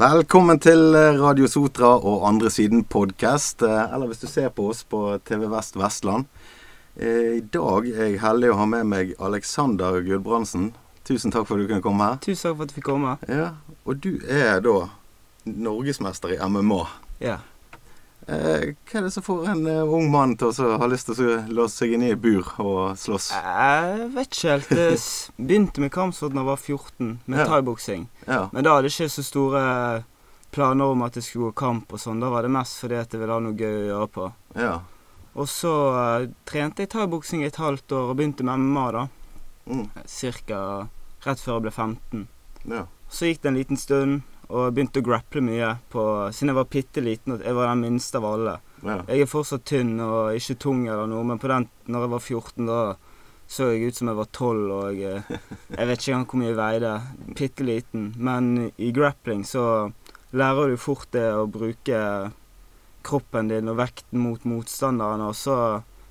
Velkommen til eh, Radio Sotra og Andre Siden podkast. Eller hvis du ser på oss på TV Vest Vestland. Eh, I dag er jeg heldig å ha med meg Alexander Gudbrandsen. Tusen takk for at du kunne komme her. Tusen takk for at du fikk komme. Ja, Og du er da norgesmester i MMA. Ja. Eh, hva er det som får en eh, ung mann til å ha lyst til å låse seg inn i et bur og slåss? Jeg vet ikke helt. Jeg begynte med kampsport da jeg var 14, med Ja. thaiboksing. Ja. Men da hadde jeg ikke så store planer om at jeg skulle gå kamp og sånn. Da var det mest fordi at jeg ville ha noe gøy å gjøre på. ja. Og så uh, trente jeg thaiboksing et halvt år og begynte med MMA, da. Mm. Cirka rett før jeg ble 15. ja. Så gikk det en liten stund, og begynte å grapple mye på Siden jeg var bitte liten, jeg var den minste av alle. ja. Jeg er fortsatt tynn og ikke tung eller noe, men på den når jeg var 14, da så jeg ut som jeg var 12 og eh, Jeg vet ikke engang hvor mye jeg veide. Bitte liten. Men i grappling så lærer du fort det å bruke kroppen din og vekten mot motstanderen, og så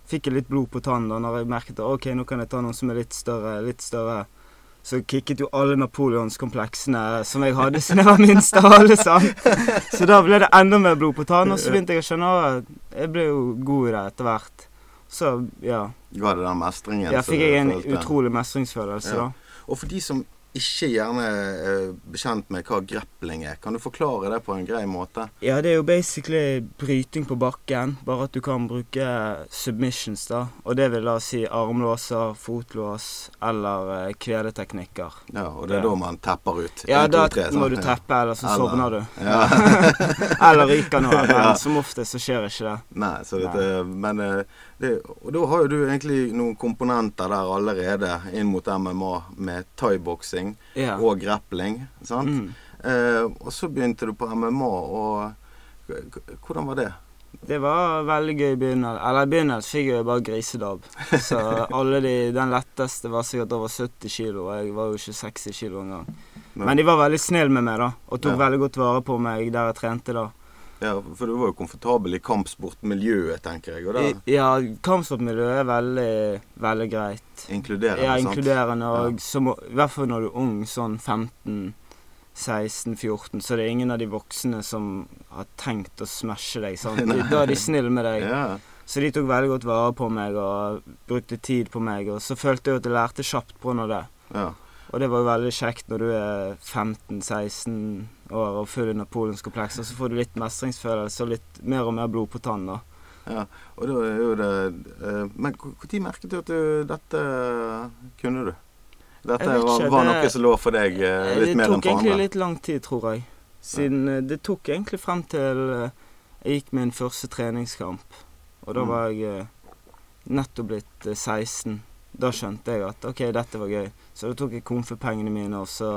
fikk jeg litt blod på tannen da når jeg merket at OK, nå kan jeg ta noen som er litt større, litt større. Så kicket jo alle napoleonskompleksene som jeg hadde siden jeg var minst av alle sammen. Så da ble det enda mer blod på tann, og så begynte jeg å skjønne at jeg ble jo god i det etter hvert. Så ja. Ga det den mestringen? Ja, fikk jeg en utrolig mestringsfølelse Ja. da. Og for de som ikke gjerne uh, bekjent med hva grappling er, kan du forklare det på en grei måte? Ja, det er jo basically bryting på bakken, bare at du kan bruke submissions, da. Og det vil da si armlåser, fotlås eller eh, kvedeteknikker. Ja, Og det er Ja. da man tepper ut? Ja, da må du teppe, eller så Eller- sovner du. Ja. Eller ryker noe. Men Ja. som oftest så skjer ikke det. Nei, så dette, men eh, det, Og da har jo du egentlig noen komponenter der allerede inn mot MMA med thaiboksing Ja. og grappling. sant? Mm. Eh, og så begynte du på MMA, og hvordan var det? Det var veldig gøy i begynnelsen. Eller i begynnelsen fikk jeg bare grisedabb. Så alle de, den letteste var sikkert over 70 kilo, og jeg var jo ikke 60 kilo engang. Men de var veldig snille med meg, da, og tok Ja. veldig godt vare på meg der jeg trente, da. Ja, For du var jo komfortabel i kampsportmiljøet, tenker jeg. Og I- Ja, kampsportmiljøet er veldig, veldig greit. inkluderende, Ja, sant? inkluderende, og Ja. som, i hvert fall når du er ung, sånn 15-16-14, så det er ingen av de voksne som har tenkt å smashe deg. Sant? Nei. Da er de snille med deg. Ja, Så de tok veldig godt vare på meg og brukte tid på meg. Og så følte jeg at jeg lærte kjapt på av det. ja. Og det var jo veldig kjekt når du er 15-16 år og full under napoleonskomplekser. Så får du litt mestringsfølelse og litt mer og mer blod på tann, da. Ja, og da er jo det eh, Men når merket du at du, dette kunne du? Dette ikke, var, var det- noe som lå for deg eh, litt mer enn tok egentlig litt lang tid, tror jeg. Siden ja. Det tok egentlig frem til eh, jeg gikk min første treningskamp. Og da Mm. var jeg eh, nettopp blitt eh, 16. Da skjønte jeg at OK, dette var gøy. Så da tok jeg komfepengene mine, og så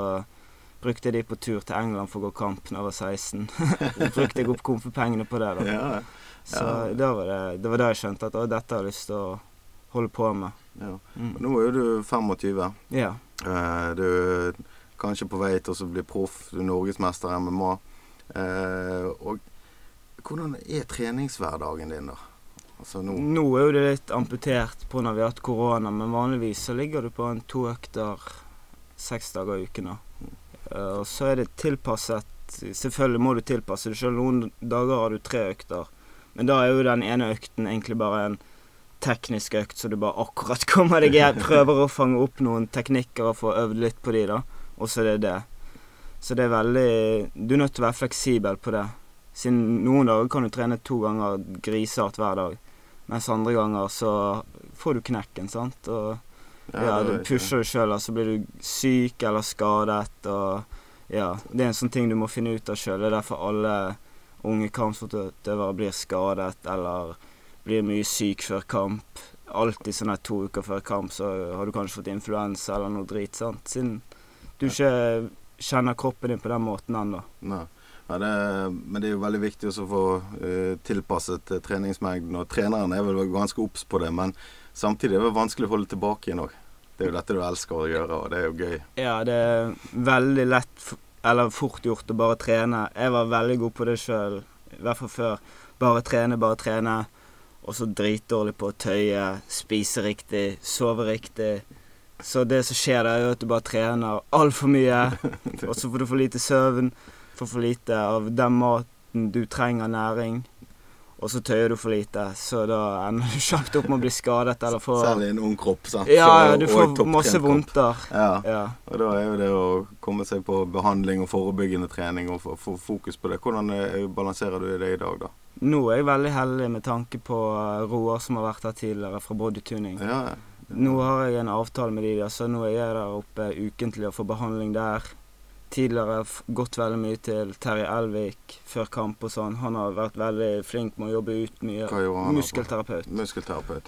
brukte jeg de på tur til England for å gå kamp da jeg var 16. Så brukte jeg opp komfepengene på det, da. Ja, Så ja. da var det, det var da jeg skjønte at å, dette har jeg lyst til å holde på med. ja. Mm. Nå er du 25. Ja. Eh, du er kanskje på vei til å bli proff, du er norgesmester i MMA. Eh, og hvordan er treningshverdagen din, da? Altså nå Nå er jo det litt amputert pga. vi har hatt korona, men vanligvis så ligger du på en to økter seks dager i uken. da. Eh, Og så er det tilpasset Selvfølgelig må du tilpasse deg sjøl. Noen dager har du tre økter, men da er jo den ene økten egentlig bare en teknisk økt, så du bare akkurat kommer deg i. Prøver å fange opp noen teknikker og få øvd litt på de, da. Og så er det det. Så det er veldig Du er nødt til å være fleksibel på det. Siden noen dager kan du trene to ganger grisart hver dag. Mens andre ganger så får du knekken, sant. Og ja, det du pusher deg sjøl, så blir du syk eller skadet. Og ja, det er en sånn ting du må finne ut av sjøl. Det er derfor alle unge kampsportutøvere blir skadet eller blir mye syk før kamp. Alltid sånn her to uker før kamp så har du kanskje fått influensa eller noe drit, sant. Siden du ikke kjenner kroppen din på den måten ennå. Ja, det, men det er jo veldig viktig å få uh, tilpasset eh, treningsmengden. Og treneren er vel ganske obs på det, men samtidig er det vanskelig å holde tilbake igjen òg. Det er jo dette du elsker å gjøre, og det er jo gøy. Ja, det er veldig lett, eller fort gjort, å bare trene. Jeg var veldig god på det sjøl, i hvert fall før. Bare trene, bare trene. Og så dritdårlig på å tøye, spise riktig, sove riktig. Så det som skjer, det er jo at du bare trener altfor mye. Og så får du for lite søvn, får for lite av den maten du trenger næring, og så tøyer du for lite, så da ender du kjapt opp med å bli skadet eller få Særlig en ung kropp, sant. Ja, du får masse vondter. Ja. Ja. Og da er jo det å komme seg på behandling og forebyggende trening og få fokus på det. Hvordan eh, balanserer du det i dag, da? Nå er jeg veldig heldig med tanke på eh, Roar som har vært her tidligere, fra Bodytuning. Ja, Nå har jeg en avtale med de, så nå er jeg der oppe ukentlig og får behandling der. Tidligere gått veldig mye til Terje Elvik før kamp og sånn. Han har vært veldig flink med å jobbe ut mye. Da? Muskelterapeut.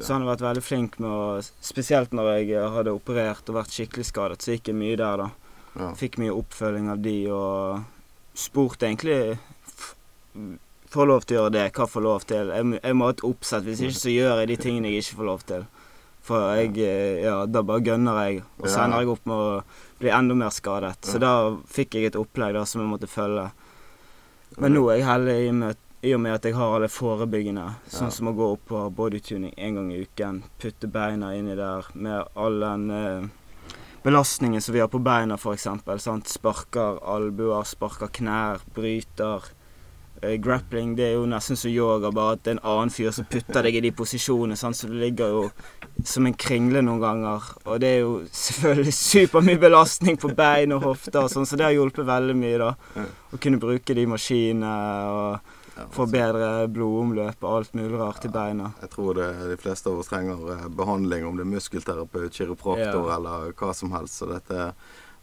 ja. Så han har vært veldig flink med å Spesielt når jeg eh, hadde operert og vært skikkelig skadet, så gikk jeg mye der, da. ja. Fikk mye oppfølging av de og spurte egentlig Får lov til å gjøre det, hva får lov til? Jeg, jeg må ha et oppsett, hvis ikke så gjør jeg de tingene jeg ikke får lov til. For jeg eh, Ja, da bare gønner jeg, og så ender jeg opp med å bli enda mer skadet. Så da fikk jeg et opplegg da som jeg måtte følge. Men nå er jeg heldig i, med, i og med at jeg har alle forebyggende, sånn som å gå opp på bodytuning en gang i uken, putte beina inni der med all den eh, belastningen som vi har på beina, f.eks. Sparker albuer, sparker knær, bryter. Eh, grappling det er jo nesten som yoga, bare at det er en annen fyr som putter deg i de posisjonene. Sant? Så du ligger jo som en kringle noen ganger. Og det er jo selvfølgelig supermye belastning på bein og hofter, og sånn, så det har hjulpet veldig mye. da. Å kunne bruke de maskinene og få bedre blodomløp og alt mulig rart i beina. Jeg tror det, de fleste av oss trenger eh, behandling, om det er muskelterapeut, kiropraktor Ja. eller hva som helst. Så dette,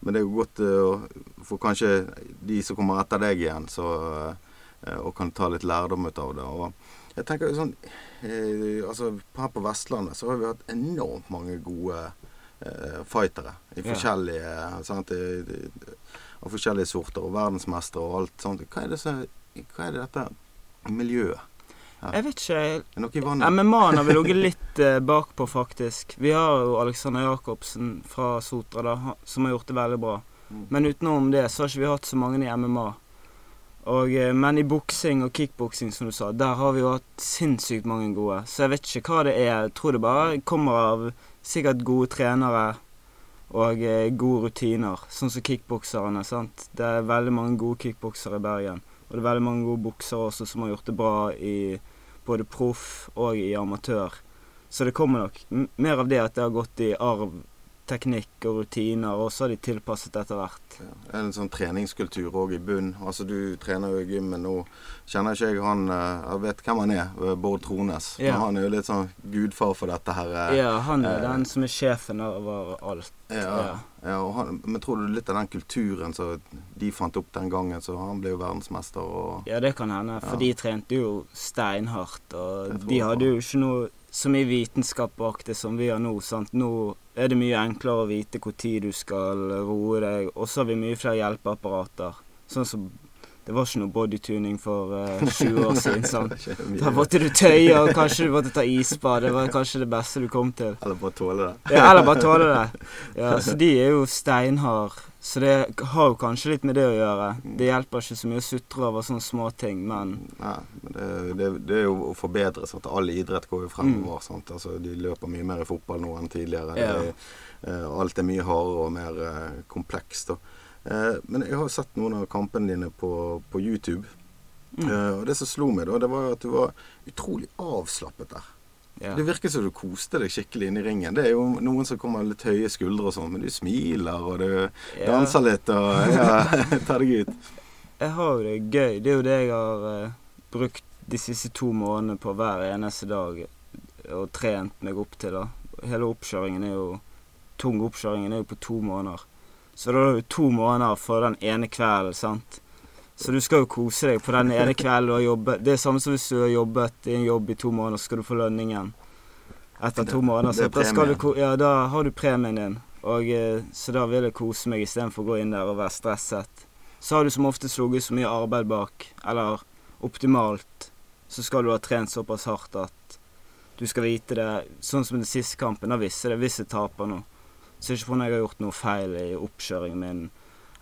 men det er jo godt eh, for kanskje de som kommer etter deg igjen, så, og kan ta litt lærdom ut av det. Og jeg tenker sånn eh, altså Her på Vestlandet så har vi hatt enormt mange gode eh, fightere i Ja. forskjellige sant, i, i, av forskjellige sorter, og verdensmestere og alt sånt. Hva er det, så, hva er det dette miljøet? Jeg vet ikke. MMA-en har vi ligget litt eh, bakpå, faktisk. Vi har jo Alexander Jacobsen fra Sotra da, som har gjort det veldig bra. Mm. Men utenom det så har ikke vi hatt så mange i MMA. Og, eh, men i boksing og kickboksing, som du sa, der har vi jo hatt sinnssykt mange gode. Så jeg vet ikke hva det er. Jeg tror det bare kommer av sikkert gode trenere og eh, gode rutiner. Sånn som kickbokserne. sant? Det er veldig mange gode kickboksere i Bergen. Og det er veldig mange gode boksere også som har gjort det bra i både proff og i amatør. Så det kommer nok mer av det at det har gått i arv, teknikk og rutiner, og så har de tilpasset etter hvert. Ja. En sånn treningskultur òg i bunn? Altså Du trener jo i gymmen nå. Kjenner ikke jeg han eh, Jeg vet hvem han er, eh, Bård Trones. Ja. Han er jo litt sånn gudfar for dette her. eh, Ja, han er eh, den som er sjefen over alt. Ja, Ja. han, men tror du litt av den kulturen som de fant opp den gangen, så han ble jo verdensmester og Ja, det kan hende, for de trente jo steinhardt, og de hadde jo ikke noe så mye vitenskap bak det som vi har nå. sant? Nå er det mye enklere å vite når du skal roe deg, og så har vi mye flere hjelpeapparater. Sånn som Det var ikke noe bodytuning for uh, 20 år siden. sant? Da måtte du tøye, og kanskje du måtte ta isbad. Det var kanskje det beste du kom til. Eller bare tåle det. Ja, eller bare tåle det. Ja, så de er jo steinhard. Så det har jo kanskje litt med det å gjøre. Det hjelper ikke så mye å sutre over sånne småting, men Nei, men det, det, det er jo å forbedre. Sant? All idrett går jo fremover. Sant? Altså, de løper mye mer i fotball nå enn tidligere. Mm. Ja. Det er, eh, alt er mye hardere og mer uh, komplekst. Da. Eh, men jeg har jo sett noen av kampene dine på, på YouTube. Mm. Eh, og det som slo meg, da, det var at du var utrolig avslappet der. Yeah. Det virker som du koste deg skikkelig inn i ringen. Det er jo noen som kommer med litt høye skuldre og sånn, men du smiler og du yeah. danser litt og ja, tar deg ut. Jeg har jo det gøy. Det er jo det jeg har eh, brukt de siste to månedene på hver eneste dag og trent meg opp til. da. Hele oppkjøringen er jo Tung oppkjøringen er jo på to måneder. Så da er det to måneder for den ene kvelden, sant. Så du skal jo kose deg på den ene kvelden du har jobbet. Det er samme som hvis du har jobbet i en jobb i to måneder, så skal du få lønningen etter to måneder. Så da, du, ja, da har du premien din. Og, eh, så da vil jeg kose meg istedenfor å gå inn der og være stresset. Så har du som oftest ligget så mye arbeid bak, eller optimalt, så skal du ha trent såpass hardt at du skal vite det. Sånn som den siste kampen, da visste jeg det. Hvis jeg taper nå, så ikke ikke fordi jeg har gjort noe feil i oppkjøringen min,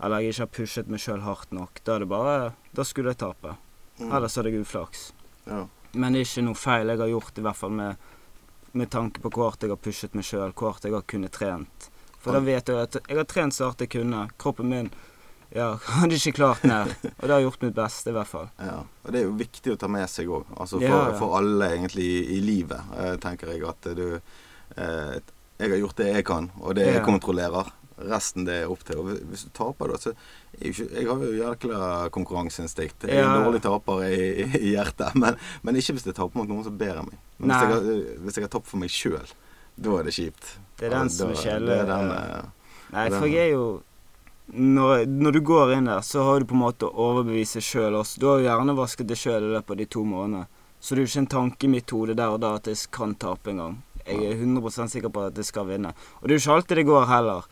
eller jeg ikke har pushet meg sjøl hardt nok. Da er det bare Da skulle jeg tape. Mm. Ellers hadde jeg uflaks. Ja. Men det er ikke noe feil jeg har gjort, i hvert fall med, med tanke på hvor hardt jeg har pushet meg sjøl, hvor hardt jeg har kunnet trent. For da vet jeg at jeg har trent så hardt jeg kunne. Kroppen min Ja, hadde ikke klart mer. Og det har gjort mitt beste, i hvert fall. Ja, og Det er jo viktig å ta med seg òg. Altså for, Ja, ja. for alle egentlig i, i livet, eh, tenker jeg at du eh, Jeg har gjort det jeg kan, og det jeg kontrollerer. Resten det er opp til. Og hvis du taper, da, så Jeg har jo jækla konkurranseinstinkt. Jeg er en dårlig taper i, i hjertet. Men, men ikke hvis jeg taper mot noen som ber meg. Men hvis jeg, har, hvis jeg har tapt for meg sjøl, da er det kjipt. Det er den som da- er kjedelig. Det er den, eh, Nei, for jeg er jo når, når du går inn der, så har du på en måte overbevist deg sjøl også. Du har jo hjernevasket deg sjøl i løpet av de to månedene. Så det er jo ikke en tanke i mitt hode der og da at jeg kan tape en gang. Jeg er 100 sikker på at jeg skal vinne. Og det er jo ikke alltid det går heller.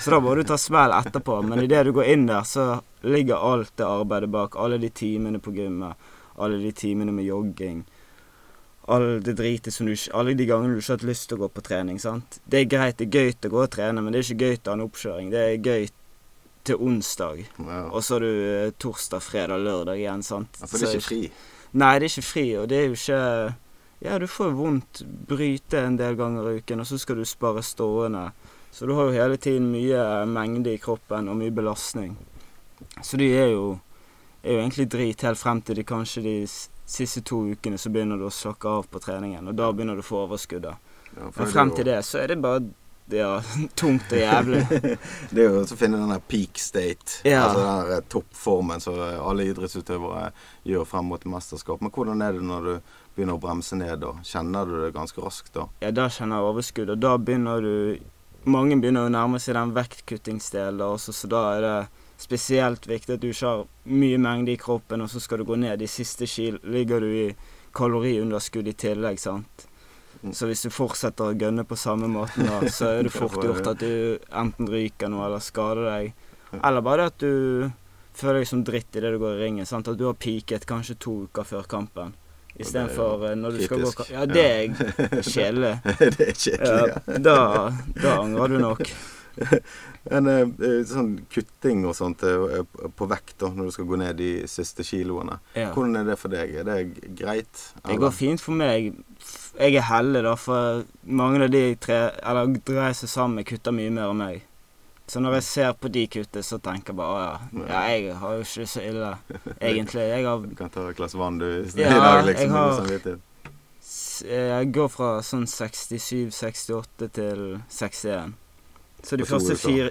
Så da må du ta smell etterpå. Men idet du går inn der, så ligger alt det arbeidet bak. Alle de timene på gymmet. Alle de timene med jogging. All det dritet som du Alle de gangene du ikke har hatt lyst til å gå på trening. sant? Det er greit, det er gøy å gå og trene, men det er ikke gøy ha en oppkjøring. Det er gøy til onsdag. ja. Og så har du eh, torsdag, fredag, lørdag igjen, sant. Ja, For det er ikke fri. Nei, det er ikke fri, og det er jo ikke Ja, du får vondt, bryte en del ganger i uken, og så skal du spare stående. Så du har jo hele tiden mye mengde i kroppen og mye belastning. Så de er jo, er jo egentlig drit helt frem til de kanskje de siste to ukene så begynner du å slakke av på treningen, og da begynner du å få overskudd. Ja, Men frem til det så er det bare ja, tungt og jævlig. Det er jo å finne den der peak state. Ja. Altså den der eh, toppformen som eh, alle idrettsutøvere gjør frem mot mesterskap. Men hvordan er det når du begynner å bremse ned da? Kjenner du det ganske raskt da? Ja, da kjenner jeg overskudd, og da begynner du Mange begynner å nærme seg den vektkuttingsdelen, også, så da er det spesielt viktig at du ikke har mye mengde i kroppen, og så skal du gå ned. De siste kil ligger du i kaloriunderskudd i tillegg, sant. Mm. Så hvis du fortsetter å gønne på samme måten, da, så er det fort gjort at du enten ryker noe eller skader deg. Eller bare det at du føler deg som dritt idet du går i ringen. Sant? At du har peaket kanskje to uker før kampen. Istedenfor eh, når du skal gå. Ja, det er kjedelig. det er kjedelig. Ja, da, da angrer du nok. Men eh, eh, sånn kutting og sånt eh, på vekt da, når du skal gå ned de siste kiloene. Ja. Hvordan er det for deg? Er det greit? greit? Det går fint for meg. Jeg er heldig, da, for mange av de tre, eller dreier seg sammen kutter mye mer enn meg. Så når jeg ser på de kutte, så tenker jeg bare ja, ja, jeg har jo ikke det så ille, egentlig. Jeg har Du kan ta et glass vann du i Ja, dag, liksom. jeg har- samvittighet. Jeg går fra sånn 67-68 til 61. Så de På første fire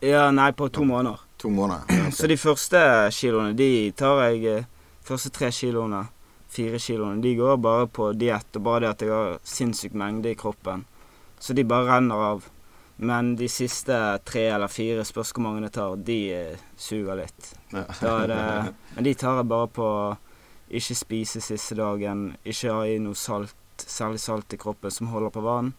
Ja, nei, på to måneder. To måneder. Ja, okay. Så de første kiloene, de tar jeg eh, Første tre kiloene, fire kiloene, de går bare på diett, og bare det at jeg har sinnssyk mengde i kroppen. Så de bare renner av. Men de siste tre eller fire, spørs hvor mange jeg tar, de eh, suger litt. Det Men de tar jeg bare på ikke spise siste dagen, ikke ha i noe salt, særlig salt i kroppen som holder på vann.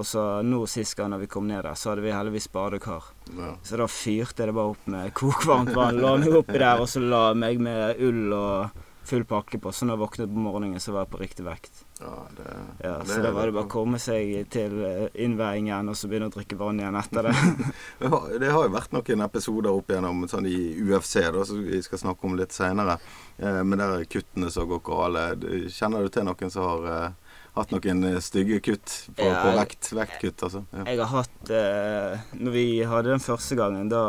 Og så nå sist gang da vi kom ned der, så hadde vi heldigvis badekar. Ja. Så da fyrte jeg det bare opp med kokvarmt vann. La meg oppi der, og så la meg med ull og full pakke på. Så når jeg våknet på morgenen, så var jeg på riktig vekt. Ja, det, Ja, det så da var det bare å komme seg til innveiingen igjen, og så begynne å drikke vann igjen etter det. Det har- jo vært noen episoder opp igjennom sånn i UFC, da, som vi skal snakke om litt seinere. Eh, med der kuttene som går gale. Kjenner du til noen som har eh, hatt noen eh, stygge kutt på, Ja, på vekt, vektkutt? Altså. Ja. Jeg har hatt eh, Når vi hadde den første gangen, da,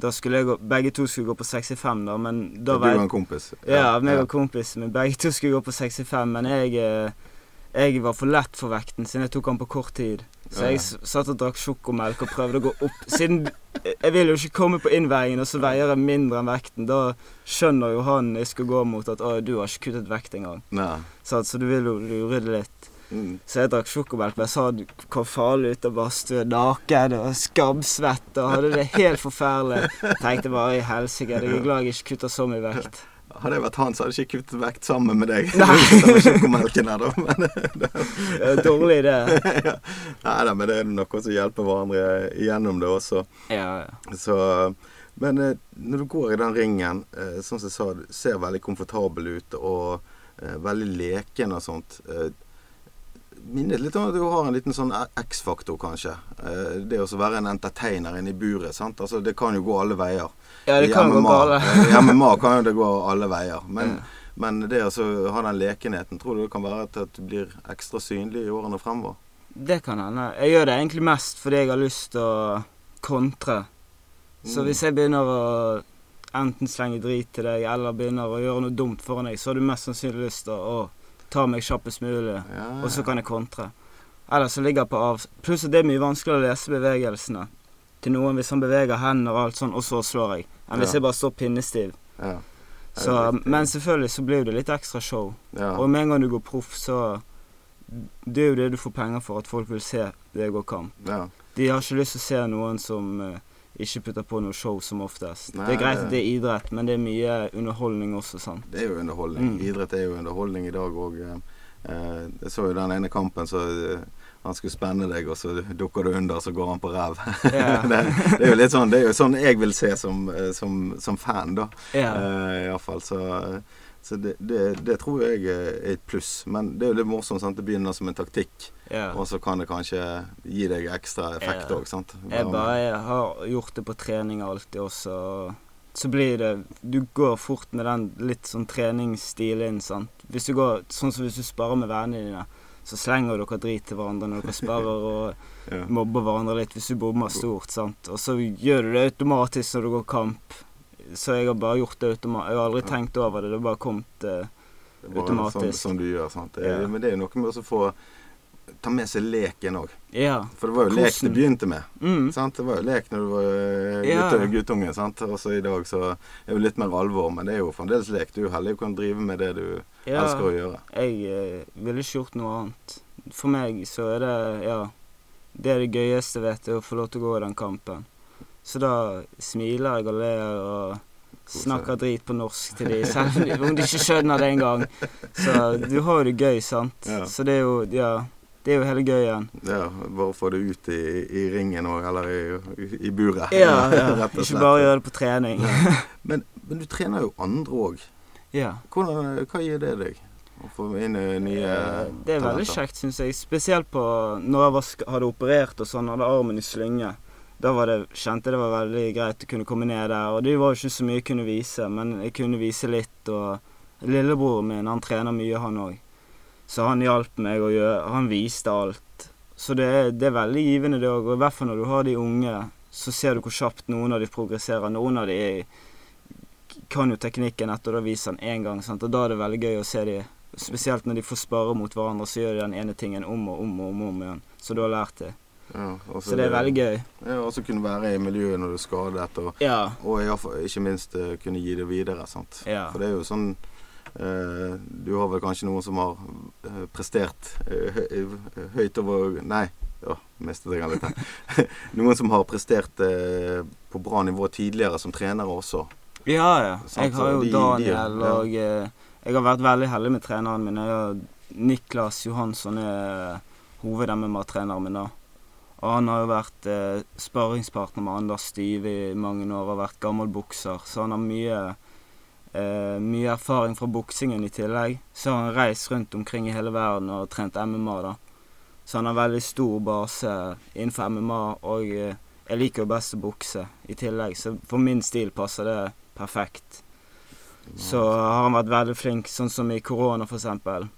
da skulle jeg gå Begge to skulle gå på 65, da, men da du var og en kompis? Ja, meg og kompisen min. Begge to skulle gå på 65, men jeg, eh, jeg var for lett for vekten siden jeg tok han på kort tid. Så Ja, ja. jeg satt og drakk sjokomelk og prøvde å gå opp. Siden jeg vil jo ikke komme på innveiingen, og så veier jeg mindre enn vekten. Da skjønner jo han jeg skulle gå mot at 'Å, du har ikke kuttet vekt engang'. Så, så du vil jo lure det litt. Mm. Så jeg drakk sjokomelk, men så kom farlig ut av badstua naken og skamsvett og hadde det helt forferdelig. Tenkte bare i helsike, jeg er glad jeg ikke kutter så mye vekt. Hadde jeg vært han, så hadde jeg ikke kuttet vekt sammen med deg. Nei. Det sjokomelken her, da. Men, Det er Dårlig idé. ja. Nei da, men det er noe som hjelper hjelpe hverandre igjennom det også. Ja, ja. Så, men eh, når du går i den ringen, sånn som jeg sa, du ser veldig komfortabel ut og eh, veldig leken og sånt. Minnet litt om at du har en liten sånn X-faktor, kanskje. Eh, det å være en entertainer inne i buret. sant? Altså, Det kan jo gå alle veier. Ja, det kan gå MMA gå eh, I MMA kan jo det gå alle veier. Men, Ja. men det å ha den lekenheten, tror du det kan være til at du blir ekstra synlig i årene fremover? Det kan hende. Jeg gjør det egentlig mest fordi jeg har lyst til å kontre. Så Mm. hvis jeg begynner å enten slenge drit til deg eller begynner å gjøre noe dumt foran deg, så har du mest sannsynlig lyst til å ta meg kjappest mulig, Ja, og så kan jeg kontre. Eller så ligger jeg på av... Pluss at det er mye vanskeligere å lese bevegelsene til noen hvis han beveger hendene og alt sånn, og så slår jeg, enn hvis Ja. jeg bare står pinnestiv. ja. Så, men selvfølgelig så blir det litt ekstra show. ja. Og med en gang du går proff, så Det er jo det du får penger for, at folk vil se deg gå kamp. ja. De har ikke lyst til å se noen som eh, ikke putter på noe show som oftest. Nei, det er greit at det er idrett, men det er mye underholdning også, sant. Det er jo underholdning. Mm. Idrett er jo underholdning i dag òg. Eh, jeg så jo den ene kampen så eh, han skulle spenne deg, og så dukker du under, og så går han på ræv. Yeah. det, det er jo litt sånn Det er jo sånn jeg vil se som, eh, som, som fan, da. Yeah. Eh, Iallfall. Så, så det, det, det tror jeg er et pluss. Men det er jo litt morsomt. sant? Det begynner som en taktikk, ja. og så kan det kanskje gi deg ekstra effekt Ja. òg, sant. Jeg bare jeg har gjort det på trening alltid også. Så blir det Du går fort med den litt sånn treningsstilen, sant. Hvis du går Sånn som hvis du sparer med vennene dine, så slenger dere drit til hverandre når dere sparer og ja. mobber hverandre litt hvis du bommer stort, sant. Og så gjør du det automatisk når du går kamp. Så jeg har bare gjort det automatisk. Jeg har aldri tenkt over det. Det har bare kommet eh, bare automatisk. Sånn, sånn du gjør. sant? Det, Ja. Men det er jo noe med å få ta med seg leken òg. Ja. For det var jo lek det begynte med. Mm. Sant? Det var jo lek når du var eh, Ja. gutt, guttunge. sant? Og så i dag så er det litt mer alvor, men det er jo fremdeles lek. Du er heldig og kan drive med det du ja. elsker å gjøre. Jeg eh, ville ikke gjort noe annet. For meg så er det Ja. Det er det gøyeste jeg vet, er å få lov til å gå i den kampen. Så da smiler jeg og ler og snakker drit på norsk til de, selv om de ikke skjønner det engang. Så du har jo det gøy, sant. Ja. Så det er jo Ja. Det er jo hele gøyen. Ja, Bare få det ut i, i ringen òg, eller i, i, buret. Ja, ja. Ikke bare gjøre det på trening. Men, men du trener jo andre òg. Ja. Hva gir det deg? Å få inn eh, nye Eh, Det er veldig kjekt, syns jeg. Spesielt på når jeg var, hadde operert og sånn, hadde armen i slynge. Da var det, kjente jeg det var veldig greit å kunne komme ned der. Og det var jo ikke så mye jeg kunne vise, men jeg kunne vise litt. Og lillebroren min, han trener mye, han òg. Så han hjalp meg å gjøre Han viste alt. Så det er, det er veldig givende, det òg. Og i hvert fall når du har de unge, så ser du hvor kjapt noen av de progresserer. Noen av de kan jo teknikken etter å viser den én gang, sant? og da er det veldig gøy å se de Spesielt når de får spare mot hverandre, så gjør de den ene tingen om og om og om, og om igjen. Så du har lært det. Ja, Så det er veldig gøy. Ja, og så kunne være i miljøet når du er skadet, og, Ja. og i fall ikke minst eh, kunne gi det videre. sant? Ja. For det er jo sånn Du har vel kanskje noen som har eh, prestert eh, høyt over Nei, ja, mistet jeg litt her. noen som har prestert eh, på bra nivå tidligere som trenere også. Ja, ja. Jeg har jo Daniel, og eh, jeg har vært veldig heldig med treneren min. Niklas Johansson er hoved-MMA-treneren min, da. Og han har jo vært eh, sparringspartner med Anders Styve i mange år og vært gammel bukser, så han har mye eh, mye erfaring fra boksingen i tillegg. Så har han reist rundt omkring i hele verden og trent MMA, da. Så han har veldig stor base innenfor MMA, og uh, jeg liker jo best å bokse i tillegg, så for min stil passer det perfekt. Så har han vært veldig flink, sånn som i korona, for eksempel.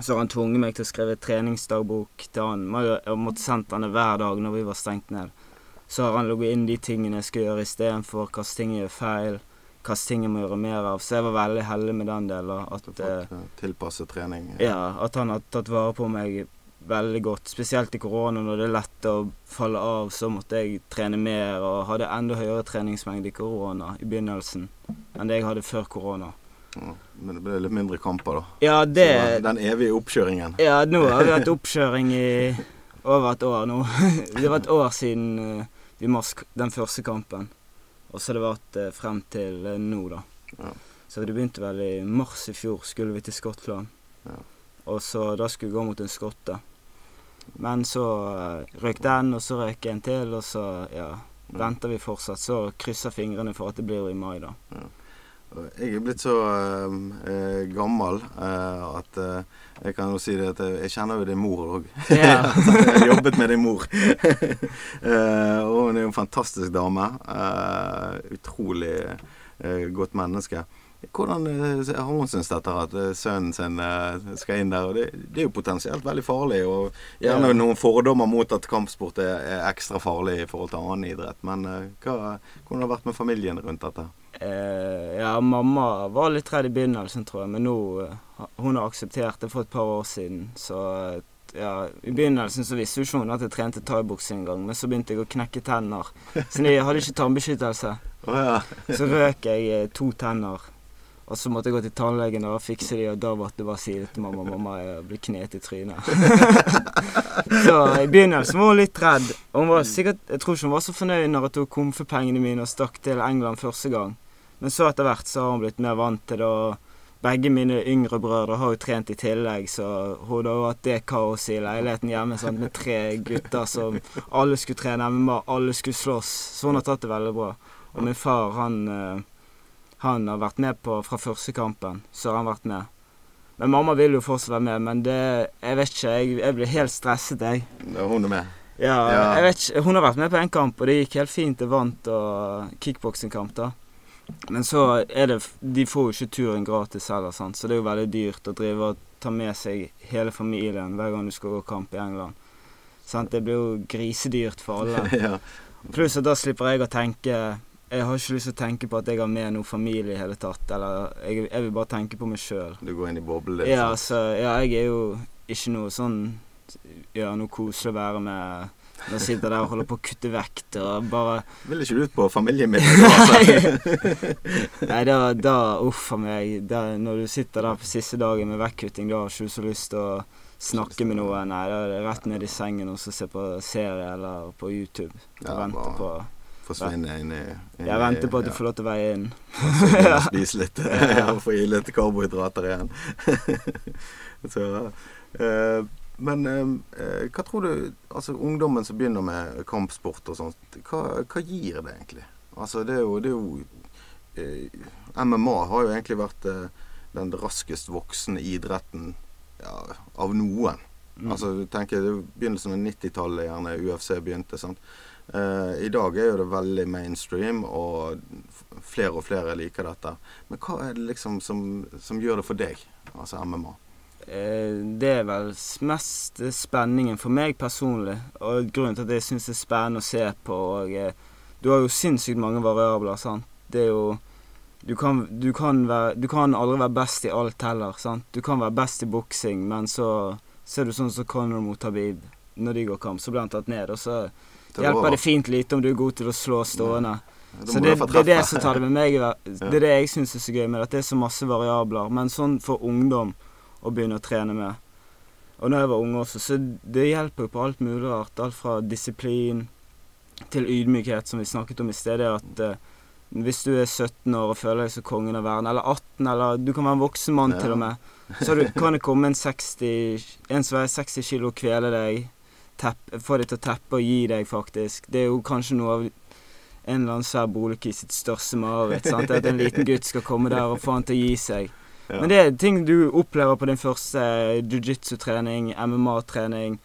Så har han tvunget meg til å skrive treningsdagbok til han. Jeg måtte sendt han det hver dag når vi var stengt ned. Så har han logget inn de tingene jeg skal gjøre istedenfor, hvilke ting jeg gjør feil, hvilke ting jeg må gjøre mer av. Så jeg var veldig heldig med den delen. At, eh, eh, tilpasset trening. ja, at han har tatt vare på meg veldig godt. Spesielt i korona, når det er lett å falle av, så måtte jeg trene mer og hadde enda høyere treningsmengde i korona i begynnelsen enn det jeg hadde før korona. Ja, men det ble litt mindre kamper, da. Ja, det Så den evige oppkjøringen. Ja, nå har vi hatt oppkjøring i over et år nå. Det var et år siden eh, vi mask den første kampen. Og så har det vært eh, frem til eh, nå, da. Ja. Så det begynte vel i mars i fjor, skulle vi til Skottland. Ja. Og så da skulle vi gå mot en skotte. Men så eh, røk den, og så røyk en til, og så ja, venter vi fortsatt. Så krysser fingrene for at det blir i mai, da. Jeg er blitt så eh, eh, gammel eh, at eh, jeg kan jo si det at jeg, kjenner jo din mor òg. Yeah. jeg har jobbet med din mor. Eh, og hun er jo en fantastisk dame. Eh, utrolig godt menneske. Hvordan eh, har hun syntes dette at eh, sønnen sin eh, skal inn der? Og det, det er jo potensielt veldig farlig. Og gjerne Ja. noen fordommer mot at kampsport er, er ekstra farlig i forhold til annen idrett. Men hva, hvordan har det vært med familien rundt dette? Eh, ja, mamma var litt redd i begynnelsen, tror jeg, men nå Hun har akseptert det for et par år siden, så ja, I begynnelsen så visste jo ikke hun at jeg trente thaiboksing engang, men så begynte jeg å knekke tenner. Så jeg hadde ikke tannbeskyttelse. Oh, ja. Så røk jeg to tenner. Og så måtte jeg gå til tannlegen og fikse de, og da måtte jeg bare si det til mamma. Mamma, jeg blir knet i trynet. så i begynnelsen var hun litt redd. Og hun var sikkert, jeg tror ikke hun var så fornøyd når hun tok komfepengene mine og stakk til England første gang. Men så etter hvert så har hun blitt mer vant til det. og begge mine yngre brødre har jo trent i tillegg, så hun har jo hatt det kaoset i leiligheten hjemme sant, med tre gutter som alle skulle trene MMA, alle skulle slåss. Så hun har tatt det veldig bra. Og min far, han, eh, han har vært med på fra første kampen. Så har han vært med. Men mamma vil jo fortsatt være med, men det Jeg vet ikke. Jeg, jeg blir helt stresset, jeg. Hun er med. Ja, Ja. jeg vet ikke. Hun har vært med på en kamp, og det gikk helt fint. Jeg vant og kickboksingkamp, da. Men så er det De får jo ikke turen gratis heller, sant? så det er jo veldig dyrt å drive og ta med seg hele familien hver gang du skal gå kamp i England. Sant? Det blir jo grisedyrt for alle. ja. Pluss at da slipper jeg å tenke Jeg har ikke lyst til å tenke på at jeg har med noe familie i hele tatt. Eller jeg, jeg vil bare tenke på meg sjøl. Du går inn i boblen din. Ja, så ja, jeg er jo ikke noe sånn Ja, noe koselig å være med når jeg sitter der og holder på å kutte vekt og bare Vil ikke du ut på familiemiddag? altså? Nei, da, da Uff a meg. Da, når du sitter der på siste dagen med vektkutting, da har ikke du så lyst til å snakke med noen. Nei, da er det rett ned i sengen og så se på serie eller på YouTube. Og Ja, vente på Forsvinne inn i inn Jeg venter på at du ja. får lov til å veie inn. Begynner spise litt Ja. og få i litt karbohydrater igjen. så, eh, men eh, hva tror du Altså ungdommen som begynner med kampsport og sånt, hva, hva gir det egentlig? Altså det er jo, det er jo eh, MMA har jo egentlig vært eh, den raskest voksende idretten ja, av noen. Mm. Altså tenker er Begynnelsen av 90-tallet gjerne UFC begynte. sant? Eh, I dag er jo det veldig mainstream, og flere og flere liker dette. Men hva er det liksom som, som gjør det for deg, altså MMA? Eh, det er vel mest spenningen for meg personlig. Og grunnen til at jeg syns det er spennende å se på. Og, eh, du har jo sinnssykt mange variabler. sant? Det er jo du kan, du, kan være, du kan aldri være best i alt heller. sant? Du kan være best i boksing, men så ser du sånn som Conor mot Habib. Når de går kamp, så blir han tatt ned. Og så Det hjelper det fint lite om du er god til å slå stående. Da Så det, det er det som tar det med meg. Det er det jeg syns er så gøy med det, at det er så masse variabler. Men sånn for ungdom å begynne å trene med. Og når jeg var ung også, så det hjelper jo på alt mulig rart. Alt fra disiplin til ydmykhet, som vi snakket om i stedet At eh, hvis du er 17 år og føler deg som kongen av verden, eller 18, eller du kan være en voksen mann Ja. til og med, så du, kan det komme en 60 En som veier 60 kilo og kvele deg, tepp, få deg til å teppe og gi deg, faktisk. Det er jo kanskje noe av en eller annen svær boligkis sitt største mareritt. At en liten gutt skal komme der og få han til å gi seg. Ja. Men det er ting du opplever på din første jiu-jitsu-trening, MMA-trening.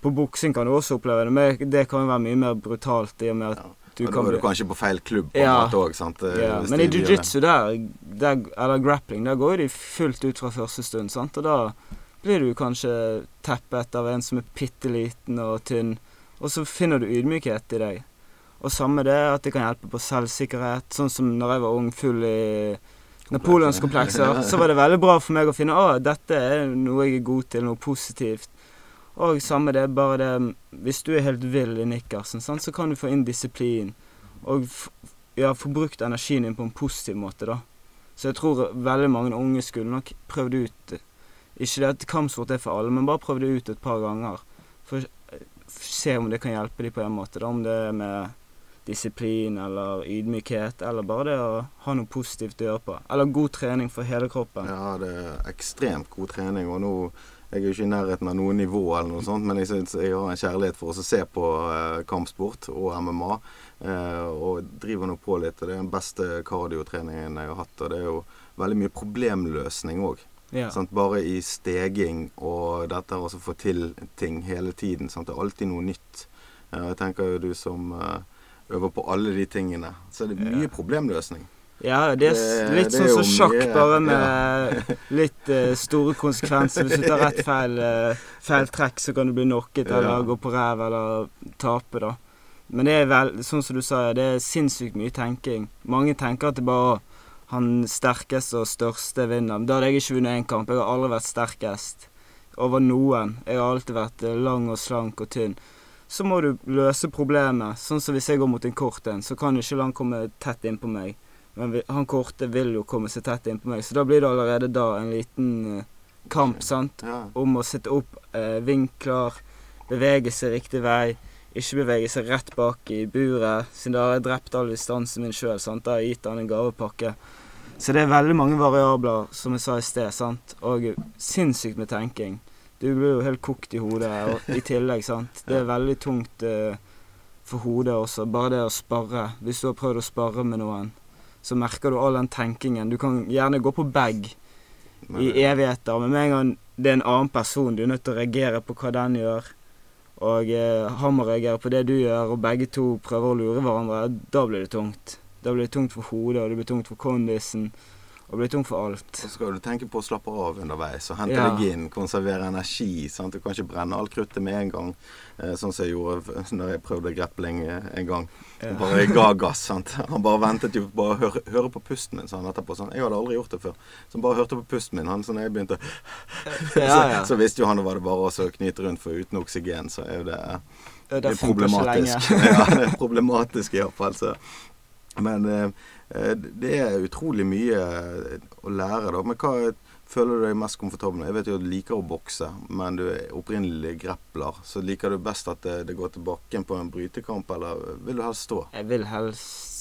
På boksing kan du også oppleve det, men det kan jo være mye mer brutalt i og med at Ja. du Og kan da er du kanskje på feil klubb på en Ja. måte òg, sant? Eh, ja, Men i jiu-jitsu der, der, eller grappling, der går jo de fullt ut fra første stund, sant? Og da blir du kanskje teppet av en som er bitte liten og tynn, og så finner du ydmykhet i deg. Og samme det at det kan hjelpe på selvsikkerhet. Sånn som når jeg var ung, full i napoleonskomplekser, så var det veldig bra for meg å finne å, dette er noe jeg er god til, noe positivt. Og samme det, bare det Hvis du er helt vill i nikkersen, sant, så kan du få inn disiplin. Og ja, få brukt energien din på en positiv måte, da. Så jeg tror veldig mange unge skulle nok prøvd ut Ikke det at kampsport er for alle, men bare prøv det ut et par ganger. For å se om det kan hjelpe dem på en måte. Da, om det er med disiplin eller ydmykhet, eller bare det å ha noe positivt å gjøre på. Eller god trening for hele kroppen. Ja, det er ekstremt god trening. Og nå Jeg er jo ikke i nærheten av noe nivå, eller noe sånt, men jeg synes jeg har en kjærlighet for å se på eh, kampsport og MMA. Eh, og driver nå på litt. og Det er den beste kardiotreningen jeg har hatt. Og det er jo veldig mye problemløsning òg. Ja. Sant? Bare i steging og dette å få til ting hele tiden. Sant? Det er alltid noe nytt. Eh, jeg tenker jo du som eh, øver på alle de tingene, så er det mye Ja. problemløsning. Ja, det er litt det sånn som jo sjakk, bare med litt uh, store konsekvenser. Hvis du tar rett feil, uh, feil trekk, så kan du bli knocket eller gå på ræv eller tape, da. Men det er vel, sånn som du sa, det er sinnssykt mye tenking. Mange tenker at det bare han sterkeste og største vinner. Da hadde jeg ikke vunnet én kamp. Jeg har aldri vært sterkest over noen. Jeg har alltid vært eh, lang og slank og tynn. Så må du løse problemet. Sånn som hvis jeg går mot en kort en, så kan ikke han komme tett innpå meg. Men han korte vil jo komme seg tett innpå meg, så da blir det allerede da en liten eh, kamp, sant. Om å sette opp eh, vinkler, bevege seg riktig vei. Ikke bevege seg rett bak i buret, siden da har jeg drept all distansen min sjøl. Da har jeg gitt han en gavepakke. Så det er veldig mange variabler, som jeg sa i sted, sant. Og sinnssykt med tenking. Du blir jo helt kokt i hodet og, i tillegg, sant. Det er veldig tungt uh, for hodet også. Bare det å sparre. Hvis du har prøvd å sparre med noen, så merker du all den tenkingen. Du kan gjerne gå på bag i evigheter, men med en gang det er en annen person, du er nødt til å reagere på hva den gjør. Og eh, han må reagere på det du gjør, og begge to prøver å lure hverandre. Da blir det tungt. Da blir det tungt for hodet, og det blir tungt for kondisen. Og det blir tungt for alt. Så skal du tenke på å slappe av underveis og hente Ja. deg inn, konservere energi. Sant? Du kan ikke brenne alt kruttet med en gang, eh, sånn som jeg gjorde når jeg prøvde grappling eh, en gang. Ja. Bare ga gass. sant? Han bare ventet jo bare å høre, høre på pusten min, sa han etterpå. Sånn. Jeg hadde aldri gjort det før. Så han bare hørte på pusten min. Han, så når jeg begynte Ja, ja. Så, så visste jo han det det bare å knyte rundt, for uten oksygen så er jo det Det, det er problematisk. ja, det er problematisk iallfall. Så. Men eh, eh, det er utrolig mye eh, å lære, da. Men hva føler du deg mest komfortabel med? Jeg vet jo at du liker å bokse, men du er opprinnelig grepler. Så liker du best at det, det går til bakken på en brytekamp, eller vil du helst stå? Jeg vil helst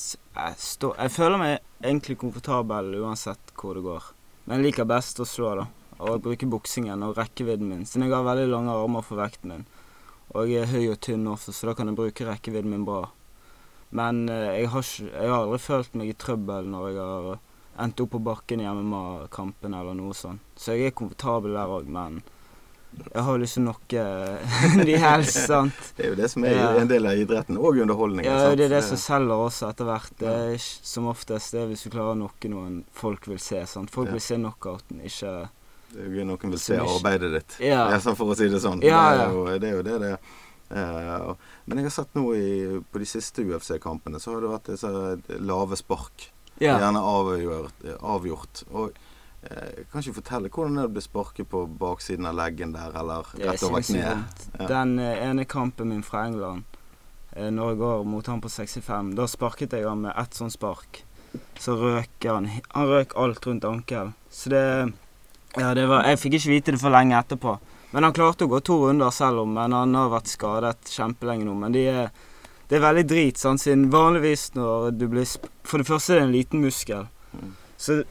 stå Jeg føler meg egentlig komfortabel uansett hvor det går. Men jeg liker best å slå, da. Og bruke buksingen og rekkevidden min. Siden jeg har veldig lange armer for vekten min. Og jeg er høy og tynn også, så da kan jeg bruke rekkevidden min bra. Men eh, jeg, har jeg har aldri følt meg i trøbbel når jeg har endt opp på bakken i MMA-kampen eller noe sånt. Så jeg er komfortabel der òg, men jeg har lyst til å knocke de helst, sant. Det er jo det som er Ja. en del av idretten, og underholdningen. Ja, sant? det er det som selger også etter hvert. Det er som oftest det er hvis du klarer å knocke noen folk vil se. Sant? Folk Ja. vil se knockouten, ikke Det er jo gøy noen vil se arbeidet ditt. Ja. Ja, for å si det sånn. Ja, ja. jo, det er jo det det er. Eh, men jeg har sett nå i, på de siste UFC-kampene, så har det vært disse lave spark. Ja. Gjerne avgjort. avgjort. Og eh, kan ikke fortelle hvordan det ble sparket på baksiden av leggen der, eller er rett over kneet? Ja. Den eh, ene kampen min fra England, eh, når jeg går mot han på 65, da sparket jeg han med ett sånt spark. Så røk han Han røk alt rundt ankelen. Så det Ja, det var Jeg fikk ikke vite det for lenge etterpå. Men han klarte å gå to runder selv om, men han har vært skadet kjempelenge nå. Men de er, det er veldig drit, sant, siden vanligvis når du blir For det første er det en liten muskel. Mm. Så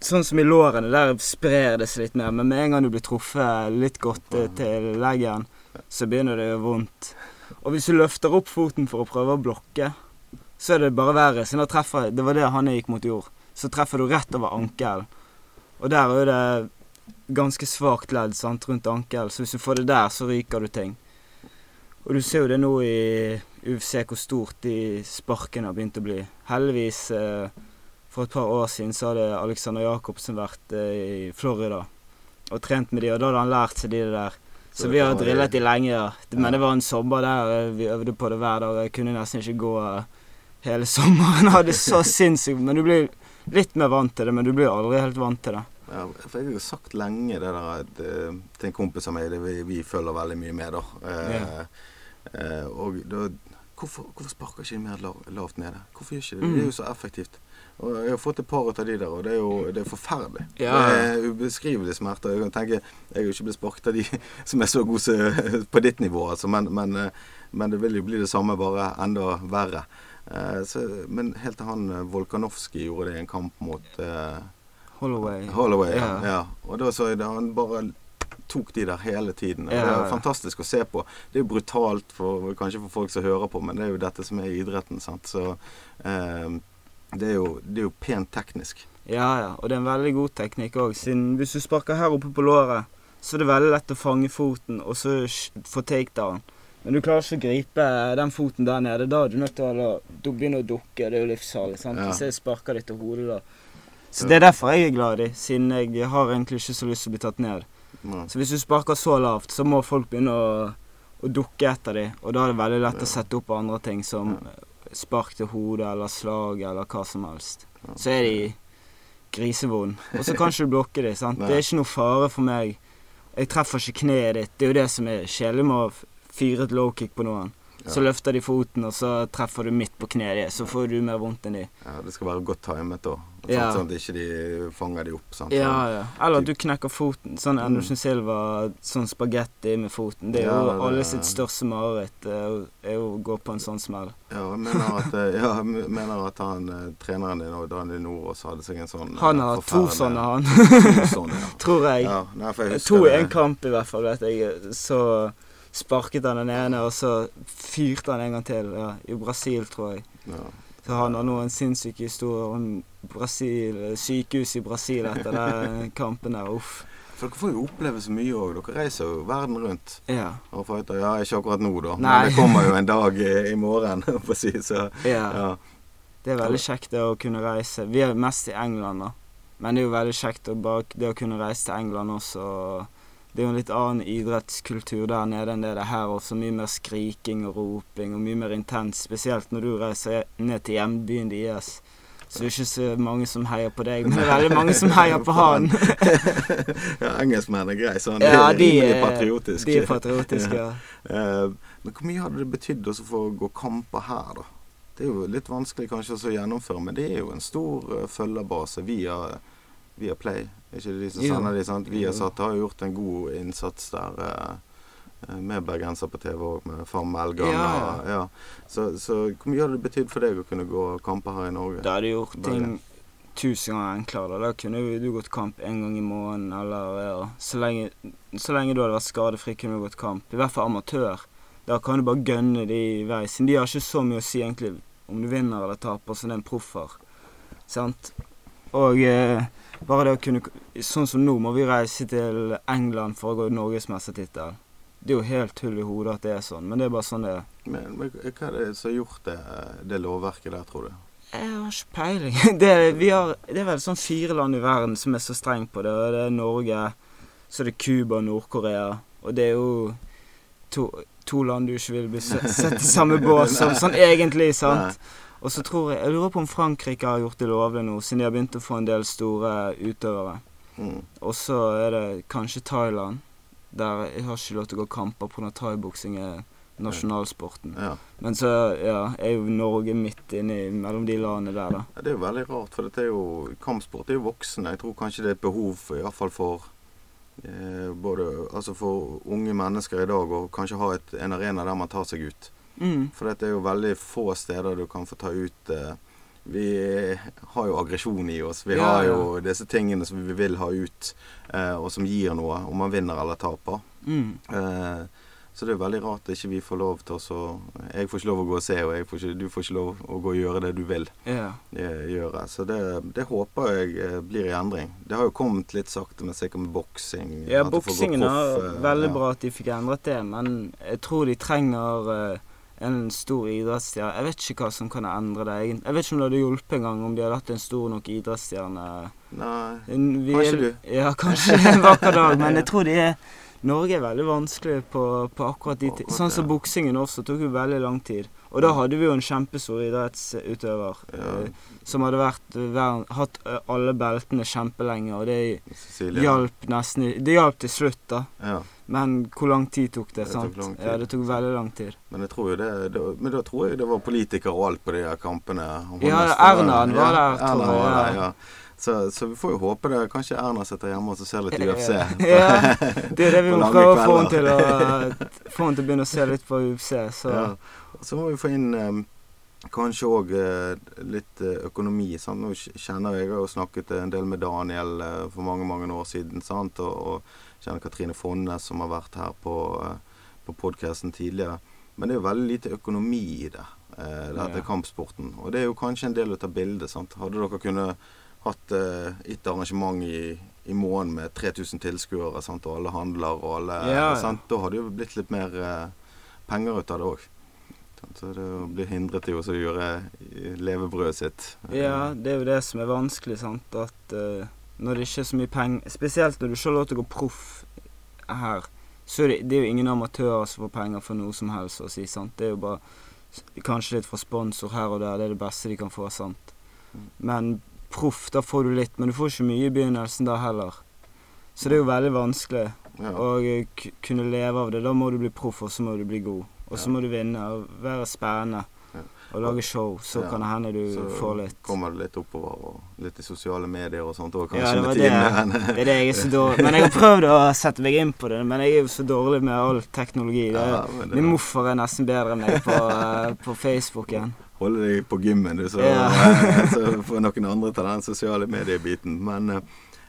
sånn som i lårene, der sprer det seg litt mer. Men med en gang du blir truffet litt godt eh, til leggen, så begynner det å gjøre vondt. Og hvis du løfter opp foten for å prøve å blokke, så er det bare verre. Siden da treffer Det var det han gikk mot jord. Så treffer du rett over ankelen. Og der er jo det ganske svakt ledd sant, rundt ankelen, så hvis du får det der, så ryker du ting. Og du ser jo det nå i UFC hvor stort de sparkene har begynt å bli. Heldigvis, eh, for et par år siden så hadde Alexander Jacobsen vært eh, i Florida og trent med de, og da hadde han lært seg de der. Så Så vi har drillet de lenge, ja. Men det var en sommer der eh, vi øvde på det hver dag. Jeg kunne nesten ikke gå eh, hele sommeren. Jeg hadde så sinnssykt Men du blir litt mer vant til det, men du blir aldri helt vant til det. Ja, for jeg har jo sagt lenge det der at, eh, til en kompis av meg det vi, vi følger veldig mye med, da. Eh, eh, og da hvorfor, hvorfor sparker ikke de mer lav, lavt nede? Hvorfor gjør ikke det? Mm. Det er jo så effektivt. Og jeg har fått et par av de der, og det er jo det er forferdelig. Ja. Det er ubeskrivelig smerte. Jeg kan tenke, jeg har jo ikke blitt sparket av de som er så gode på ditt nivå, altså, men, men, eh, men det vil jo bli det samme, bare enda verre. Eh, så, men helt til han Volkanovskij Volkanovski gjorde det i en kamp mot eh, Holloway. Holloway, ja. Ja. ja. Og da så jeg det, han bare tok de der hele tiden. Ja, Ja, Det er fantastisk å se på. Det er jo brutalt, for, kanskje for folk som hører på, men det er jo dette som er idretten. sant? Så eh, det, er jo, det er jo pent teknisk. Ja, ja. Og det er en veldig god teknikk òg. Hvis du sparker her oppe på låret, så er det veldig lett å fange foten og så få takedown. Men du klarer ikke å gripe den foten der nede. Da er du nødt til å begynne å dukke. Det er jo livsfarlig. Ja. Hvis jeg sparker deg til hodet, da. Så det er derfor jeg er glad i dem, siden jeg har egentlig ikke så lyst til å bli tatt ned. Nei. Så hvis du sparker så lavt, så må folk begynne å, å dukke etter dem. og da er det veldig lett å sette opp andre ting som spark til hodet eller slag eller hva som helst. Så er de grisevond. Og så kan ikke du blokke dem. sant. Det er ikke noe fare for meg. Jeg treffer ikke kneet ditt. Det er jo det som er kjedelig med å fyre et low kick på noen. Så løfter de foten, og så treffer du midt på kneet. Så får du mer vondt enn de. Ja, det skal være godt timet da. Sånn, Ja. sånn at ikke de fanger de opp. Sant? Ja, ja. Eller at du knekker foten. Sånn Anderson Silva, sånn spagetti med foten. Det er jo Ja, det- alle sitt største mareritt, eh, er å gå på en sånn smell. Ja, jeg mener at, eh, ja, jeg mener at han, eh, treneren din Daniel Nordås hadde seg en sånn eh, Han har to sånne, han. To sånne, ja. Tror jeg. ja nei, jeg To i en kamp i hvert fall, vet jeg. Så sparket han den ene, og så fyrte han en gang til. Ja, I Brasil, tror jeg. Ja. Så han har nå en sinnssyk historie om Brasil, sykehus i Brasil etter den kampen der. Uff. For dere får jo oppleve så mye òg. Dere reiser jo verden rundt. Ja. Og fighter. Ja, ikke akkurat nå, da. Nei. Men det kommer jo en dag i, morgen, for å si så. ja. Ja. Det er veldig kjekt det å kunne reise. Vi er mest i England, da. Men det er jo veldig kjekt å bare det å kunne reise til England også. og Det er jo en litt annen idrettskultur der nede enn det det er her også. Mye mer skriking og roping og mye mer intens. Spesielt når du reiser ned til hjembyen deres. Så det er ikke så mange som heier på deg, men det er veldig mange som heier på han. ja, engelskmenn er grei sånn. Ja, er de er patriotiske. De er patriotiske. ja. Eh, men hvor mye hadde det betydd å gå kamper her, da? Det er jo litt vanskelig kanskje å gjennomføre, men det er jo en stor eh, følgerbase via, via Play. Er ikke de som sender de, sant? Vi har satt, har gjort en god innsats der. eh, eh, med bergenser på TV òg, med Farm Melgan. Ja, ja. Så, så hvor mye hadde det betydd for deg å kunne gå kamper her i Norge? Det hadde gjort ting tusen ganger enklere. Da Da kunne du gått kamp en gang i måneden, eller ja, så lenge, så lenge du hadde vært skadefri, kunne du gått kamp. I hvert fall amatør. Da kan du bare gønne de i vei. Siden de har ikke så mye å si egentlig om du vinner eller taper, som det er en proffer. Sant? Og eh, bare det å kunne Sånn som nå må vi reise til England for å gå norgesmestertittel. Det er jo helt hull i hodet at det er sånn, men det er bare sånn det er. Men, men hva er det som har gjort det, det lovverket der, tror du? Jeg har ikke peiling. Det, er- vi har, det er vel sånn fire land i verden som er så streng på det. og Det er Norge, så er det Cuba og Nord-Korea. Og det er jo to, to land du ikke vil bli sett i samme båt som sånn egentlig, sant? Og så tror jeg Jeg lurer på om Frankrike har gjort det lovlig nå, siden de har begynt å få en del store utøvere. Mm. Og så er det kanskje Thailand. Der jeg har ikke lov til å gå kamper pga. thaiboksing er nasjonalsporten. Ja. Men så ja, er jo Norge midt inni mellom de landene der, da. Ja, Det er jo veldig rart, for dette er jo kampsport. Det er jo voksne. Jeg tror kanskje det er et behov for, i fall for eh, både altså for unge mennesker i dag å kanskje ha et, en arena der man tar seg ut. Mm. For dette er jo veldig få steder du kan få ta ut eh, Vi har jo aggresjon i oss. Vi Ja, har ja. jo disse tingene som vi vil ha ut, eh, og som gir noe, om man vinner eller taper. Mm. Eh, så det er veldig rart at ikke vi får lov til å så Jeg får ikke lov å gå og se, og får ikke, du får ikke lov å gå og gjøre det du vil Ja. eh, gjøre. Så det, det håper jeg eh, blir i endring. Det har jo kommet litt sakte, men sikkert med boksing. ja det boksingen er eh, veldig ja. bra at de fikk endret det, men jeg tror de trenger eh, en stor idrettsstjerne. Jeg vet ikke hva som kan endre det. Jeg vet ikke om det hadde hjulpet engang om de hadde hatt en stor nok idrettsstjerne. Nei, vi Kanskje du. Ja, kanskje en vakker dag, men jeg tror de er Norge er veldig vanskelig på, på akkurat de tider Sånn som buksingen boksingen også tok jo veldig lang tid. Og da hadde vi jo en kjempestor idrettsutøver Ja. eh, som hadde vært vært, hatt eh, alle beltene kjempelenge, og det hjalp nesten Det hjalp til slutt, da. Ja. Men hvor lang tid tok det? Det tok sant? lang tid. Ja, det tok veldig lang tid. Men det, det Men da tror jeg det var politikere og alt på de her kampene. Ja, Erna var ja, der, Erna tror jeg, var der, ja. ja. Så, så vi får jo håpe det. Kanskje Erna sitter hjemme og ser litt UFC. Ja, Det er det vi må prøve å få henne til å Få henne til å begynne å se litt på UFC. Så Ja. Så må vi få inn eh, kanskje òg eh, litt eh, økonomi. Sant? Nå kjenner jeg jeg har jo snakket en del med Daniel eh, for mange mange år siden. Sant? Og, og kjenner Katrine Fonnes som har vært her på, eh, på podkasten tidligere. Men det er jo veldig lite økonomi i det, eh, dette Ja. kampsporten. Og det er jo kanskje en del av bildet. Sant? Hadde dere kunnet hatt eh, et arrangement i, i måneden med 3000 tilskuere, og alle handler og alle Ja, ja. sant? Da hadde det jo blitt litt mer eh, penger ut av det òg. Så det å bli hindret i å gjøre levebrødet sitt. Ja, det er jo det som er vanskelig, sant. At uh, når det ikke er så mye penger Spesielt når du ikke har lov til å gå proff her, så er det, det er jo ingen amatører som får penger for noe som helst å si, sant. Det er jo bare kanskje litt fra sponsor her og der. Det er det beste de kan få, sant. Men proff, da får du litt, men du får ikke mye i begynnelsen da heller. Så det er jo veldig vanskelig Ja. å eh, kunne leve av det. Da må du bli proff, og så må du bli god. Og så Ja. må du vinne og være spennende. Ja. Og lage show, så Ja. kan det hende du Så får litt. kommer du litt oppover, og litt i sosiale medier og sånt òg, Ja, kanskje det var det. Det er det jeg er så dårlig Men jeg har prøvd å sette meg inn på det, men jeg er jo så dårlig med all teknologi. Det Ja, det- min morfar er nesten bedre enn meg på, på Facebook igjen. holde deg på gymmen, du, så, Ja. så får noen andre ta den sosiale mediebiten. Men eh,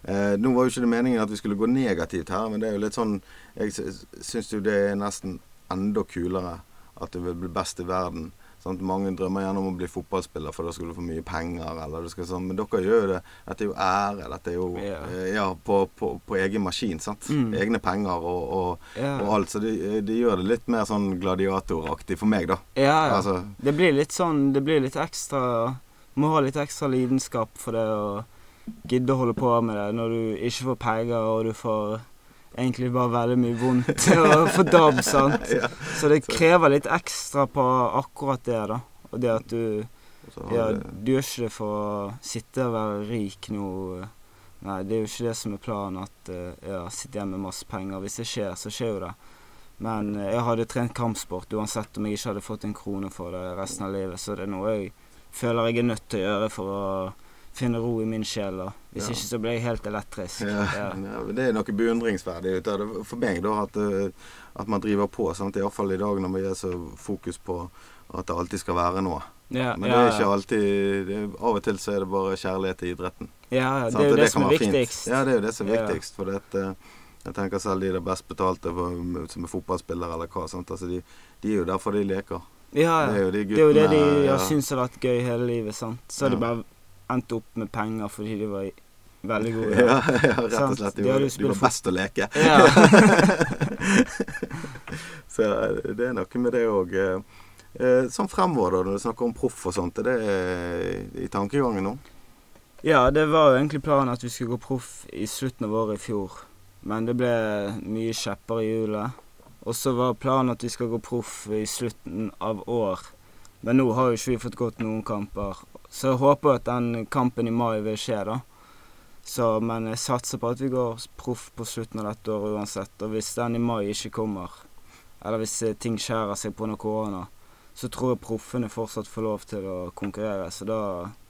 eh, nå var jo ikke det meningen at vi skulle gå negativt her, men det er jo litt sånn Jeg sy- syns jo det er nesten enda kulere at du vil bli best i verden. Sant? Mange drømmer gjerne om å bli fotballspiller, for da skal du få mye penger. Eller du skal sånn, Men dere gjør jo det. Dette er jo ære. Dette er jo eh, ja, på, på, på egen maskin. sant? Mm. Egne penger og, og, yeah. og alt. Så de, de gjør det litt mer sånn gladiatoraktig for meg, da. Ja, ja. Altså, Det blir litt sånn Det blir litt ekstra Må ha litt ekstra lidenskap for det å gidde å holde på med det når du ikke får penger og du får egentlig bare veldig mye vondt og dabb, sant. Så det krever litt ekstra på akkurat det, da. Og det at du Ja, du gjør ikke det for å sitte og være rik nå. Nei, det er jo ikke det som er planen, at eh, ja, sitte hjemme med masse penger. Hvis det skjer, så skjer jo det. Men eh, jeg hadde trent kampsport uansett om jeg ikke hadde fått en krone for det resten av livet. Så det er noe jeg føler jeg er nødt til å gjøre for å finne ro i min sjel. da. Hvis Ja. ikke så blir jeg helt elektrisk. Ja, Ja. ja, Det er noe beundringsverdig ut av det for meg, da, at, eh, at man driver på. sant? Iallfall i dag når vi er så fokus på at det alltid skal være noe. Ja, Men ja, det er ikke alltid det, er- Av og til så er det bare kjærlighet til idretten. ja, ja, det er jo det, det, som er viktigst. fint. Ja, det er jo det som er Ja. viktigst. For det eh, jeg tenker selv de der best betalte for- som er fotballspillere eller hva. Altså, de, de er jo derfor de leker. Ja, Det er jo de Det er jo det de har ja. har syntes har vært gøy hele livet. sant? Så ja. er det bare endt opp med penger fordi de var veldig gode. Ja, ja, rett og slett. De var, de var best å leke. Ja. Så eh, det er noe med det òg. Sånn fremover, da, når du snakker om proff og sånt, er det eh, i tankegangen nå? ja, det var jo egentlig planen at vi skulle gå proff i slutten av året i fjor. Men det ble mye kjepper i hjulet. Og så var planen at vi skal gå proff i slutten av år. Men nå har jo ikke vi fått gått noen kamper. Så jeg håper at den kampen i mai vil skje, da. Så, men jeg satser på at vi går proff på slutten av dette året uansett. Og hvis den i mai ikke kommer, eller hvis eh, ting skjærer seg pga. korona, så tror jeg proffene fortsatt får lov til å konkurrere. Så da,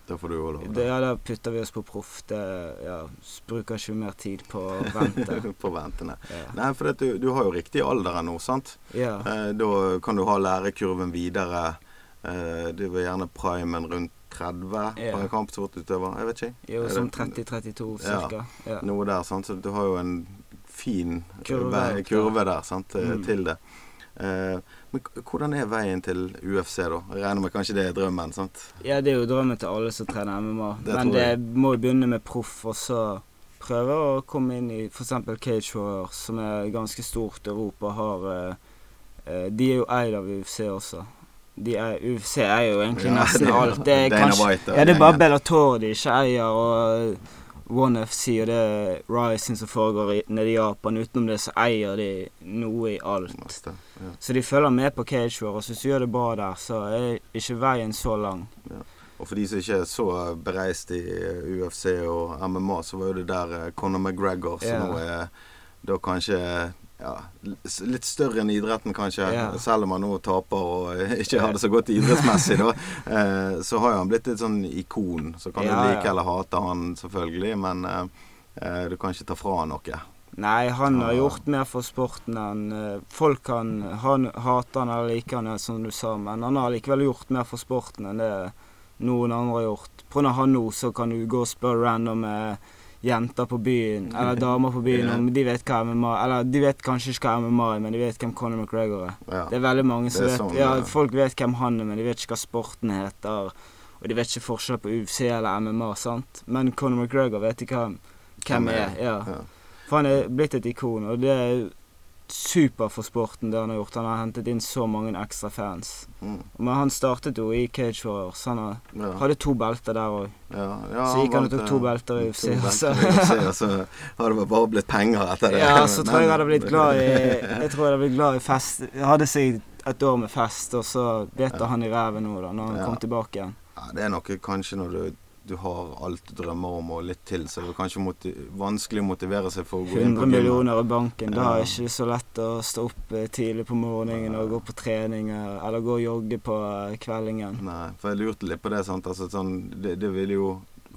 Da får du jo lov. det, ja, da putter vi oss på proff. Det ja, bruker ikke mer tid på å vente. på ventene. Ja. Nei, for du, du har jo riktig alder ennå, sant? ja. Eh, da kan du ha lærekurven videre. Eh, du vil gjerne primen rundt 30 Ja. for en kampsportutøver. Jeg vet ikke. Jo, som 30-32 Ja. cirka. Ja. Noe der, sant? Så du har jo en fin Kurve, kurve der sant? eh, Mm. til det. Eh, men hvordan er veien til UFC, da? Jeg regner med kanskje det er drømmen? sant? ja, det er jo drømmen til alle som trener MMA. Det Men det må jo begynne med proff, og så prøve å komme inn i f.eks. Cage Warriors, som er ganske stort i Europa. Har, eh, eh, de er jo eid av UFC også. De er, UFC er jo egentlig nesten det er alt. Det er kanskje White Ja, det er bare. Bellator de ikke eier, og One FC og det Rising som foregår i, nede i Japan. Utenom det så eier de noe i alt. Ja. Så de følger med på Cage War, og hvis du gjør det bra der, så er ikke veien så lang. Og for de som ikke er så bereist i eh, UFC og MMA, så var jo det der eh, Conor McGregor, som Ja. nå er da kanskje ja, litt større enn idretten, kanskje. Yeah. Selv om han nå taper og ikke har det så godt idrettsmessig, da. Eh, så har han blitt et sånn ikon. Så kan Ja, du like ja. eller hate han, selvfølgelig, men eh, eh, du kan ikke ta fra han noe. Nei, han har gjort mer for sporten enn eh, Folk kan han, hate han eller like han, som du sa, men han har likevel gjort mer for sporten enn det noen andre har gjort. På grunn av han nå, så kan du gå og spørre random eh, jenter på byen, eller damer på byen, om de vet hva MMA Eller de vet kanskje ikke hva MMA er, men de vet hvem Conor McGregor er. Ja. Det er veldig mange som vet sånn, Ja, folk vet hvem han er, men de vet ikke hva sporten heter. Og de vet ikke forskjell på UFC eller MMA, sant? Men Conor McGregor vet ikke hvem, hvem er. Ja. ja. For han er blitt et ikon, og det er super for sporten, det han har gjort. Han har hentet inn så mange ekstra fans. Mm. Men han startet jo i Cage Warriors. Han har- Ja. hadde to belter der òg. Ja, ja, Så gikk han og tok to eh, belter i UFC, og så- belter i UFC, og så har det bare blitt penger etter det. Ja, så tror jeg jeg hadde blitt glad i Jeg tror jeg hadde blitt glad i fest. Jeg hadde seg et år med fest, og så bet han i ræven nå, da, når han kom tilbake igjen. Ja, det er noe kanskje når du, du har alt du drømmer om og litt til, så det kanskje moti vanskelig å motivere seg for å gå inn 100 på gymmet. millioner i banken. Da er det ikke så lett å stå opp eh, tidlig på morgenen og gå på trening eh, eller gå og jogge på eh, kveldingen. Nei, for jeg lurte litt på det. sant? Altså, sånn, det, det vil jo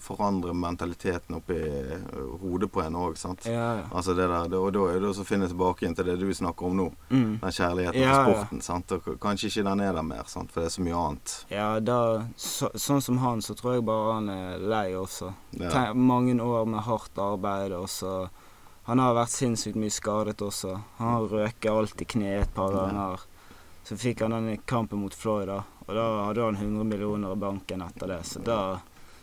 forandre mentaliteten oppi eh, hodet på en òg, sant. Ja, ja. Altså det der, og da er det å finne tilbake igjen til det du snakker om nå. Mm. Den kjærligheten Ja, til sporten. sant? Og kanskje ikke den er der mer, sant? for det er så mye annet. Ja, da, så, sånn som han, så tror jeg bare han er lei også. Ja. Tenk, mange år med hardt arbeid, og så Han har vært sinnssykt mye skadet også. Han har røket alt i kneet et par ganger. Så fikk han den kampen mot Floyd, da. Og da hadde han 100 millioner i banken etter det, så da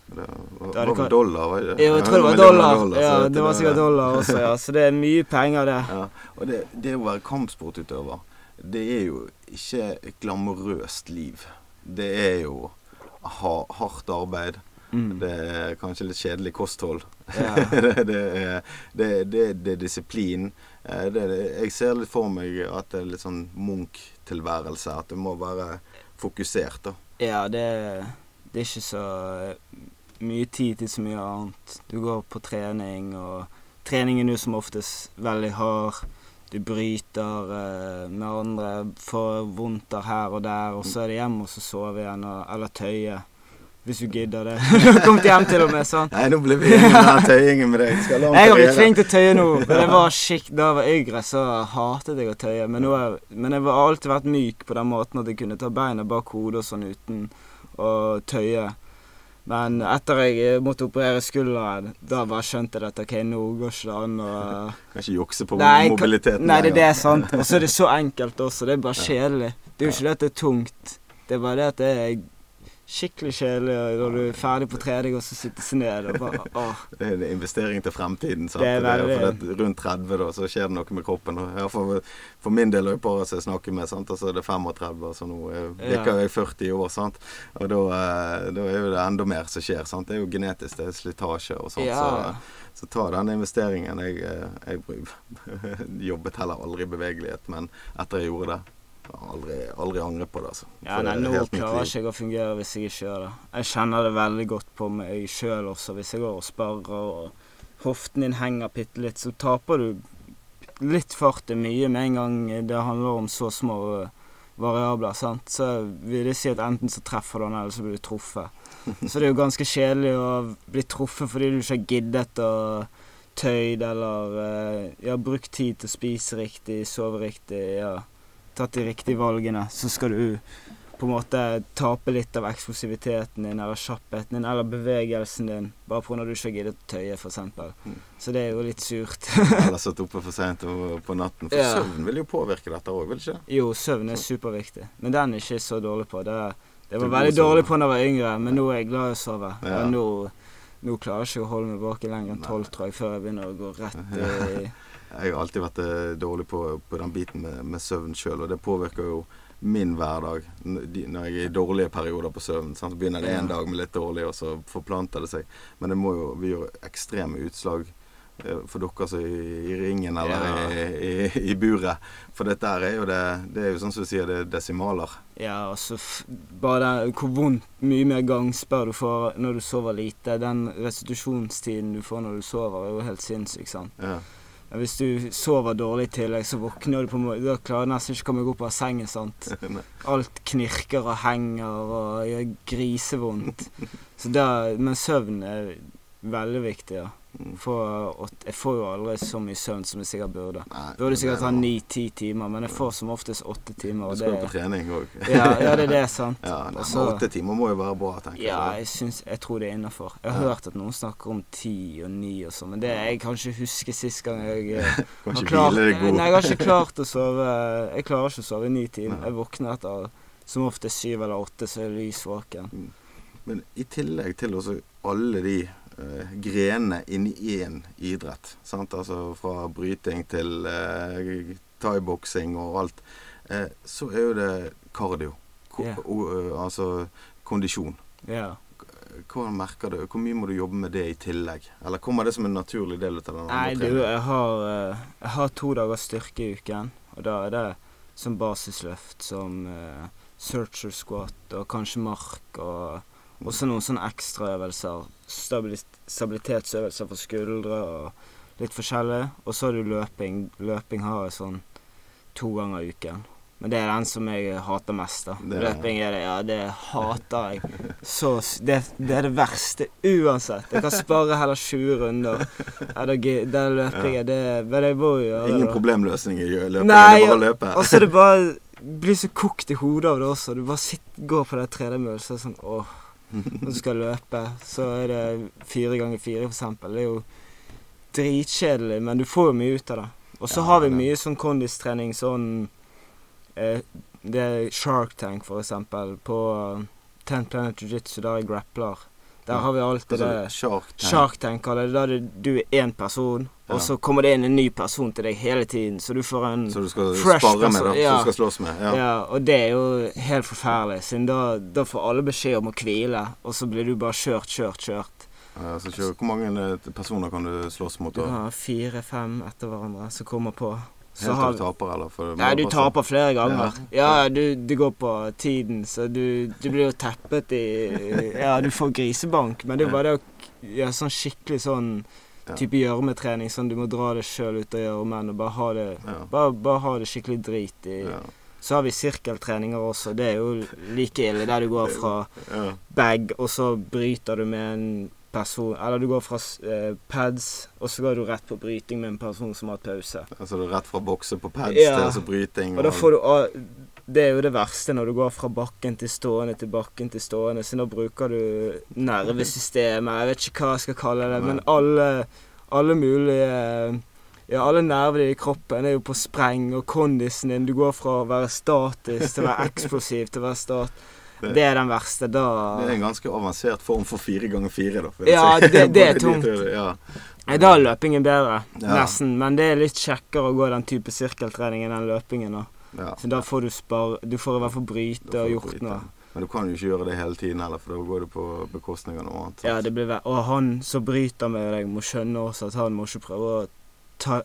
Det var, det var dollar, var det? Jo, jeg tror det var Millioner dollar. Ja, det var sikkert dollar også, ja. Så det er mye penger, det. Ja, og det, det å være kampsportutøver, det er jo ikke et glamorøst liv. Det er jo ha, hardt arbeid. Mm. Det er kanskje litt kjedelig kosthold. Ja. det, det, det, det, er disiplin. Eh, jeg ser litt for meg at det er litt sånn Munch-tilværelse. At det må være fokusert, da. Ja, det, det er ikke så mye tid til så mye annet. Du går på trening, og treningen er som oftest veldig hard. Du bryter eh, med andre, får vondter her og der, og så er det hjem og så sove igjen, og, eller tøye. Hvis du gidder det. du har kommet hjem til og med, sant? Nei, nå ble vi enige med den tøyingen med deg. Skal Jeg har blitt flink til å tøye nå. Det var skikk, Da jeg var yngre, så hatet jeg å tøye. Men, er, men jeg har alltid vært myk på den måten at jeg kunne ta beina bak hodet og sånn uten å tøye. Men etter jeg måtte operere skulderen, da bare skjønte jeg at OK, nå går ikke det an å Kan ikke jukse på Nei, mobiliteten. Nei, det det, er sant. Og så er det så enkelt også. Det er bare kjedelig. Det er jo ikke det at det er tungt. Det er bare det at det er skikkelig kjedelig når du er ferdig på trening og så sitter seg ned og bare åh. Det er en investering til fremtiden. Sant? Det er veldig- det, rundt 30 da, så skjer det noe med kroppen. For, for min del er det par som jeg snakker med, sant? Altså, det er 35, så nå er- virker Ja. jeg 40 år. Sant? Og da, eh, da er jo det enda mer som skjer. Sant? Det er jo genetisk, det er slitasje og sånt. Ja. Så, så ta den investeringen. Jeg, jeg, jeg jobbet heller aldri i bevegelighet, men etter jeg gjorde det Aldri, aldri angre på det, altså. Ja, nei, nå klarer jeg ikke å fungere hvis jeg ikke gjør det. Jeg kjenner det veldig godt på meg sjøl også. Hvis jeg går og sparrer og hoften din henger bitte litt, så taper du litt fart er mye med en gang det handler om så små øh, variabler. sant? Så vil det si at enten så treffer du han, eller så blir du truffet. Så det er jo ganske kjedelig å bli truffet fordi du ikke har giddet å tøyd eller øh, ja, brukt tid til å spise riktig, sove riktig. ja tatt de riktige valgene, så skal du på en måte tape litt av eksplosiviteten din eller kjappheten din eller bevegelsen din bare pga. du ikke har giddet å tøye, f.eks. Mm. Så det er jo litt surt. Eller satt oppe for seint på natten. For Ja. søvn vil jo påvirke dette òg, vil det ikke? jo, søvn er superviktig, men den er ikke så dårlig på. Det, det var veldig dårlig på da jeg var yngre, men nå er jeg glad i å sove. Ja. Og nå, nå klarer jeg ikke å holde meg våken lenger enn tolv, tror jeg, før jeg begynner å gå rett i Jeg har alltid vært eh, dårlig på, på den biten med, med søvn sjøl, og det påvirker jo min hverdag når jeg er i dårlige perioder på søvn. Sant? Så begynner det en dag med litt dårlig, og så forplanter det seg. Men det må jo vi gjør ekstreme utslag eh, for dere som er i, ringen eller Ja. i, i, i buret. For dette er jo det Det er jo sånn som du sier, det er desimaler. Ja, altså Bare hvor vondt mye mer gangsperr du får når du sover lite. Den restitusjonstiden du får når du sover, er jo helt sinnssyk, sant. Ja. Hvis du sover dårlig i tillegg, så våkner du på en måte Da klarer du nesten ikke å komme deg opp av sengen, sant. Alt knirker og henger og gjør grisevondt. Så da Men søvn er veldig viktig, ja. Mm. Åt- jeg får jo aldri så mye søvn som jeg sikkert burde. Nei, Burde sikkert ta ha ni-ti timer, men jeg får som oftest åtte timer. Du skal jo på trening òg. ja, ja, det er det, sant. Ja, nei, Og åtte timer må jo være bra, tenker Ja, jeg. jeg, jeg tror det er innafor. Jeg har Ja. hørt at noen snakker om ti og ni og sånn, men det jeg kan ikke huske sist gang jeg eh, har klart. Nei, jeg har ikke klart å sove Jeg klarer ikke å sove i ni timer. Jeg våkner etter som oftest syv eller åtte, så er jeg lys våken. Men i tillegg til også alle de eh, grenene inni én idrett, sant? altså fra bryting til, eh, thaiboksing og alt, eh, så er jo det kardio. Ko yeah. o, eh, altså kondisjon. Yeah. Hva merker du? Hvor mye må du jobbe med det i tillegg? Eller kommer det som en naturlig del av den andre Nei, du, jeg har, eh, jeg har to dager styrke i uken. Og da er det som basisløft, som uh, searcher squat og kanskje mark. Og også noen sånne ekstraøvelser. Stabilitetsøvelser for skuldre og litt forskjellig. Og så har du løping. Løping har jeg sånn to ganger i uken. Men det er den som jeg hater mest, da. Det- Løping er det, ja, det hater jeg. Så det, det er det verste uansett. Jeg kan spare heller 20 runder. Ja, det, det jeg må jo gjøre. Ingen da. problemløsning i løping, Nei, det er bare å løpe. Og så er det bare Blir så kokt i hodet av det også. Du bare sitter, går på det tredemøllet så er det sånn Åh, når du skal løpe, så er det fire ganger fire, for eksempel. Det er jo dritkjedelig, men du får jo mye ut av det. Og så Ja, har vi mye sånn kondistrening, sånn eh, Det er Shark Tank, for eksempel, på Ten Planet Jiu-Jitsu, der jeg grappler. Der har vi alltid det Altså, Shark Tank. Shark Tank kaller det. Du er én person, Ja. og så kommer det inn en ny person til deg hele tiden, så du får en Så du skal Fresh spare med, person, da. ja. Som du skal slåss med. Ja. ja. og det er jo helt forferdelig, siden da, da får alle beskjed om å hvile, og så blir du bare kjørt, kjørt, kjørt. Ja, så kjør, hvor mange eh, personer kan du slåss mot? Da? Ja, fire-fem etter hverandre som kommer på. Så Helt har du taper, eller? For Nei, du taper flere ganger. Ja. Ja, du, det går på tiden, så du, du blir jo teppet i Ja, du får grisebank, men det er bare det å gjøre sånn skikkelig sånn Ja. type gjørmetrening, sånn du må dra det sjøl ut av gjørmen og bare ha det bare, bare ha det skikkelig drit i Så har vi sirkeltreninger også. Det er jo like ille, der du går fra Ja. bag, og så bryter du med en person Eller du går fra eh, pads, og så går du rett på bryting med en person som har hatt pause. Altså du er rett fra bokse på pads Ja. til altså bryting. Og da får du Det er jo det verste når du går fra bakken til stående til bakken til stående, så da bruker du nervesystemet Jeg vet ikke hva jeg skal kalle det, men alle, alle mulige ja, alle nerver i kroppen er jo på spreng, og kondisen din Du går fra å være statisk til å være eksplosiv til å være stat. Det- Det er den verste. Da Det er en ganske avansert form for fire ganger fire, da. Ja, det- det er tungt. Ja. Nei, Da er løpingen bedre. Ja. Nesten. Men det er litt kjekkere å gå den type sirkeltrening enn den løpingen. da. Ja. Så da får du spar... Du får i hvert fall bryte og gjort bryte. noe. Men du kan jo ikke gjøre det hele tiden heller, for da går det på bekostning av noe annet. sant? Ja, det blir ve Og han som bryter med deg, må skjønne også at han må ikke prøve å ta,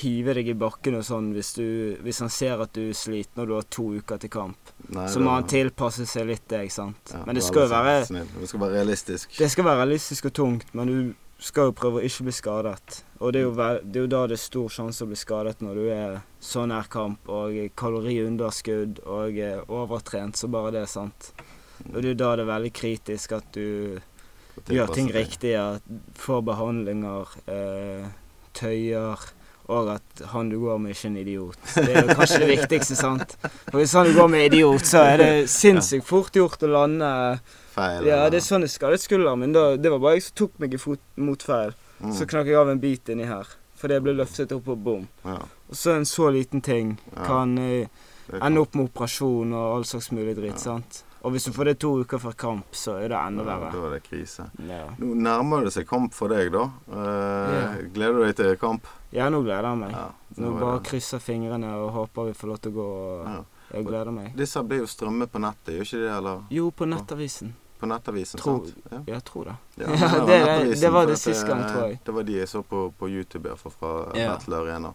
hive deg i bakken og sånn hvis, du, hvis han ser at du er sliten og du har to uker til kamp. Nei, Så må han tilpasse seg litt deg, sant. ja, Men det skal jo være snill. Det skal være realistisk. Det skal være realistisk og tungt, men du skal jo prøve å ikke bli skadet. Og det er jo, vel, det er jo da det er stor sjanse å bli skadet når du er så nær kamp og kaloriunderskudd og eh, overtrent så bare det, er sant. Og det er jo da det er veldig kritisk at du gjør ting riktig, at får behandlinger, eh, tøyer, og at han du går med, ikke er en idiot. Det er jo kanskje det viktigste, sant. For hvis han du går med er idiot, så er det sinnssykt fort gjort å lande Feil. Ja, det er sånn jeg skadet skulderen min. Det var bare jeg som tok meg i fot mot feil. Mm. Så knakk jeg av en bit inni her. Fordi jeg ble løftet opp og bom. ja, Og så en så liten ting ja, kan eh, ende opp med operasjon og all slags mulig dritt, Ja. sant. Og hvis du får det to uker før kamp, så er det enda ja. Da er det krise. Ja. Nå nærmer det seg kamp for deg, da. Eh, Gleder du deg til kamp? ja, nå gleder jeg meg. Ja, Nå nå bare det- krysser fingrene og håper vi får lov til å gå. ja. Jeg gleder meg. Disse blir jo strømmet på nettet, gjør ikke det? Eller Jo, på Nettavisen. på Nettavisen, Tror- sant? Ja. Jeg tror det. Ja, Ja, var det- det var det sist gang, tror jeg. Det var de jeg så på, på YouTube, i hvert fall, fra Ja. Arena.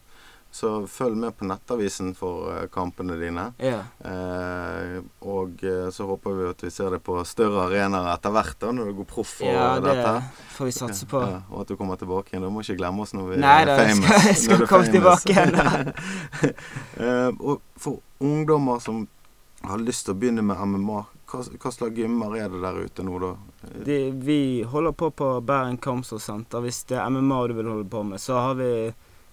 Så følg med på Nettavisen for eh, kampene dine. Ja. Eh, og eh, så håper vi at vi ser det på større arenaer etter hvert, da, når du går proff og ja, det dette. får vi satse på. Ja, og at du kommer tilbake igjen. Du må ikke glemme oss når vi Nei er da, famous. skal, jeg skal jeg er komme tilbake igjen. Eh, og for ungdommer som har lyst til å begynne med MMA, hva, hva slags gymmer er det der ute nå, da? De, vi holder på på Bergen Kampstorsenter. Hvis det er MMA du vil holde på med, så har vi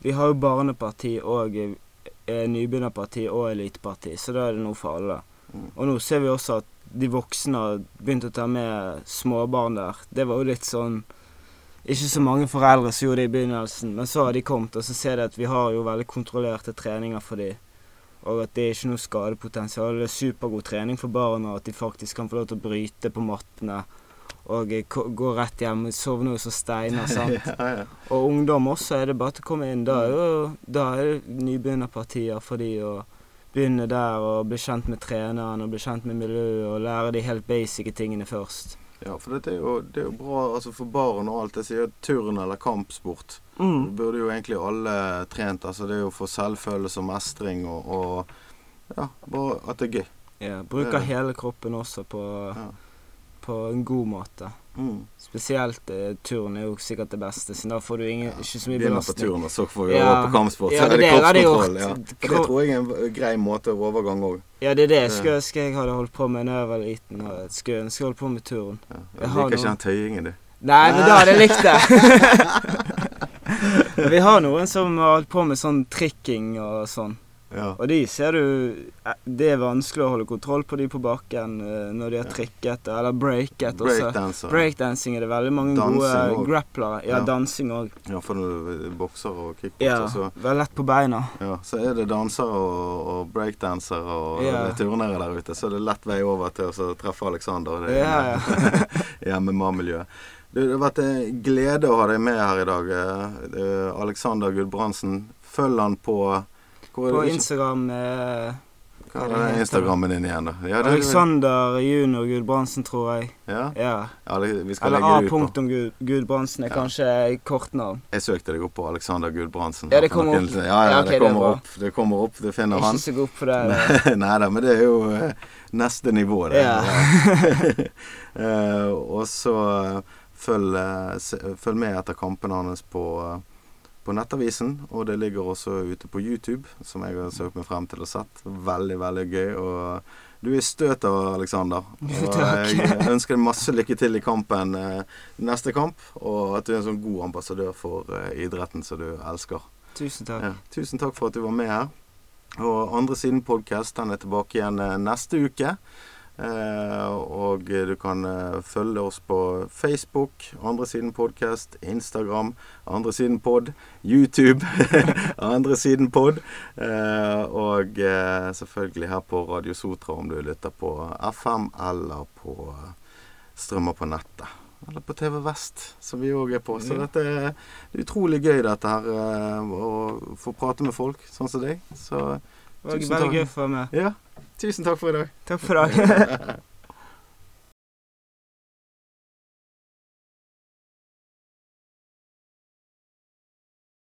Vi har jo barneparti og eh, nybegynnerparti og eliteparti, så da er det noe for alle. Mm. Og nå ser vi også at de voksne har begynt å ta med småbarn der. Det var jo litt sånn Ikke så mange foreldre som gjorde det i begynnelsen, men så har de kommet, og så ser de at vi har jo veldig kontrollerte treninger for dem. Og at det er ikke noe skadepotensial. Det er supergod trening for barna, at de faktisk kan få lov til å bryte på mattene. Og eh, gå rett hjem. jo som steiner, sant. ja, ja. Og ungdom også er det bare til å komme inn. Da er jo da er det nybegynnerpartier for de å begynne der og bli kjent med treneren og bli kjent med miljøet og lære de helt basice tingene først. ja, for dette er jo, det er jo bra altså for barn og alt. Jeg sier turn eller kampsport. Det Mm. burde jo egentlig alle trent. Altså det er jo for selvfølelse og mestring og, og ja, bare at det er gøy. Ja, bruker Det- hele kroppen også på, Ja. På en god måte. Mm. Spesielt eh, turn er jo sikkert det beste, siden da får du ingen, ikke så mye Begynner på belastning. turn, og så får vi Ja. over på kampsport. Ja, det det er det kroppskontroll. Ja. Det tror jeg er en grei måte å overgang òg. Ja, det er det jeg skulle, ønske jeg hadde holdt på med da jeg var liten. og Skulle ønske jeg holdt på med turn. Ja. Jeg Jeg liker ikke den tøyingen, du. Nei, men da hadde jeg likt det. Vi har noen som har holdt på med sånn trikking og sånn. Ja. Og de ser du eh, Det er vanskelig å holde kontroll på de på bakken eh, når de har trikket eller breaket. Breakdanser. Breakdansing Breakdancing er det veldig mange Dansing gode også. grapplere. Ja, Ja. dansing òg. Ja, for du bokser og kickbokser, Ja, så, Veldig lett på beina. ja, så er det dansere og, og breakdansere og Ja. turnere der ute, så er det lett vei over til å treffe treffe Alexander. Det, Ja, ja. i MMA-miljøet. Du, Det har vært en glede å ha deg med her i dag. eh, eh, Alexander Gudbrandsen. Følg han på hvor På Instagram eh, Hva er det Instagrammen din igjen, da? Ja, det- Alexander Junior Gudbrandsen, tror jeg. Ja, Ja. ja det- vi skal Eller A. det punktum Gud- Gudbrandsen er Ja. kanskje kortnavn. Jeg søkte deg opp på Alexander Gudbrandsen. Ja, det kommer opp. Ja, ja, Ja, ok, det det er kommer det opp. Det kommer opp, du finner han. Ikke så god på det. Nei da, men det er jo eh, neste nivå, det. Ja. Eh, og så eh, følg, følg med etter kampene hans på, på Nettavisen. Og det ligger også ute på YouTube, som jeg har søkt meg frem til og sett. Veldig, veldig gøy. Og du er i støtet, Aleksander. Og jeg ønsker deg masse lykke til i kampen eh, neste kamp, og at du er en sånn god ambassadør for eh, idretten som du elsker. Tusen takk. Ja. Tusen takk for at du var med her. Og Andre siden podkast den er tilbake igjen eh, neste uke. Eh, og du kan eh, følge oss på Facebook, Andre siden podkast, Instagram, Andre siden pod, YouTube, Andre siden pod. Eh, og eh, selvfølgelig her på Radio Sotra om du lytter på FM eller på strømmer på nettet. Eller på TV Vest, som vi òg er på. Så dette er utrolig gøy, dette her. Å få prate med folk sånn som deg. Så veldig gøy for meg. ja, tusen takk for i dag. Takk for i dag.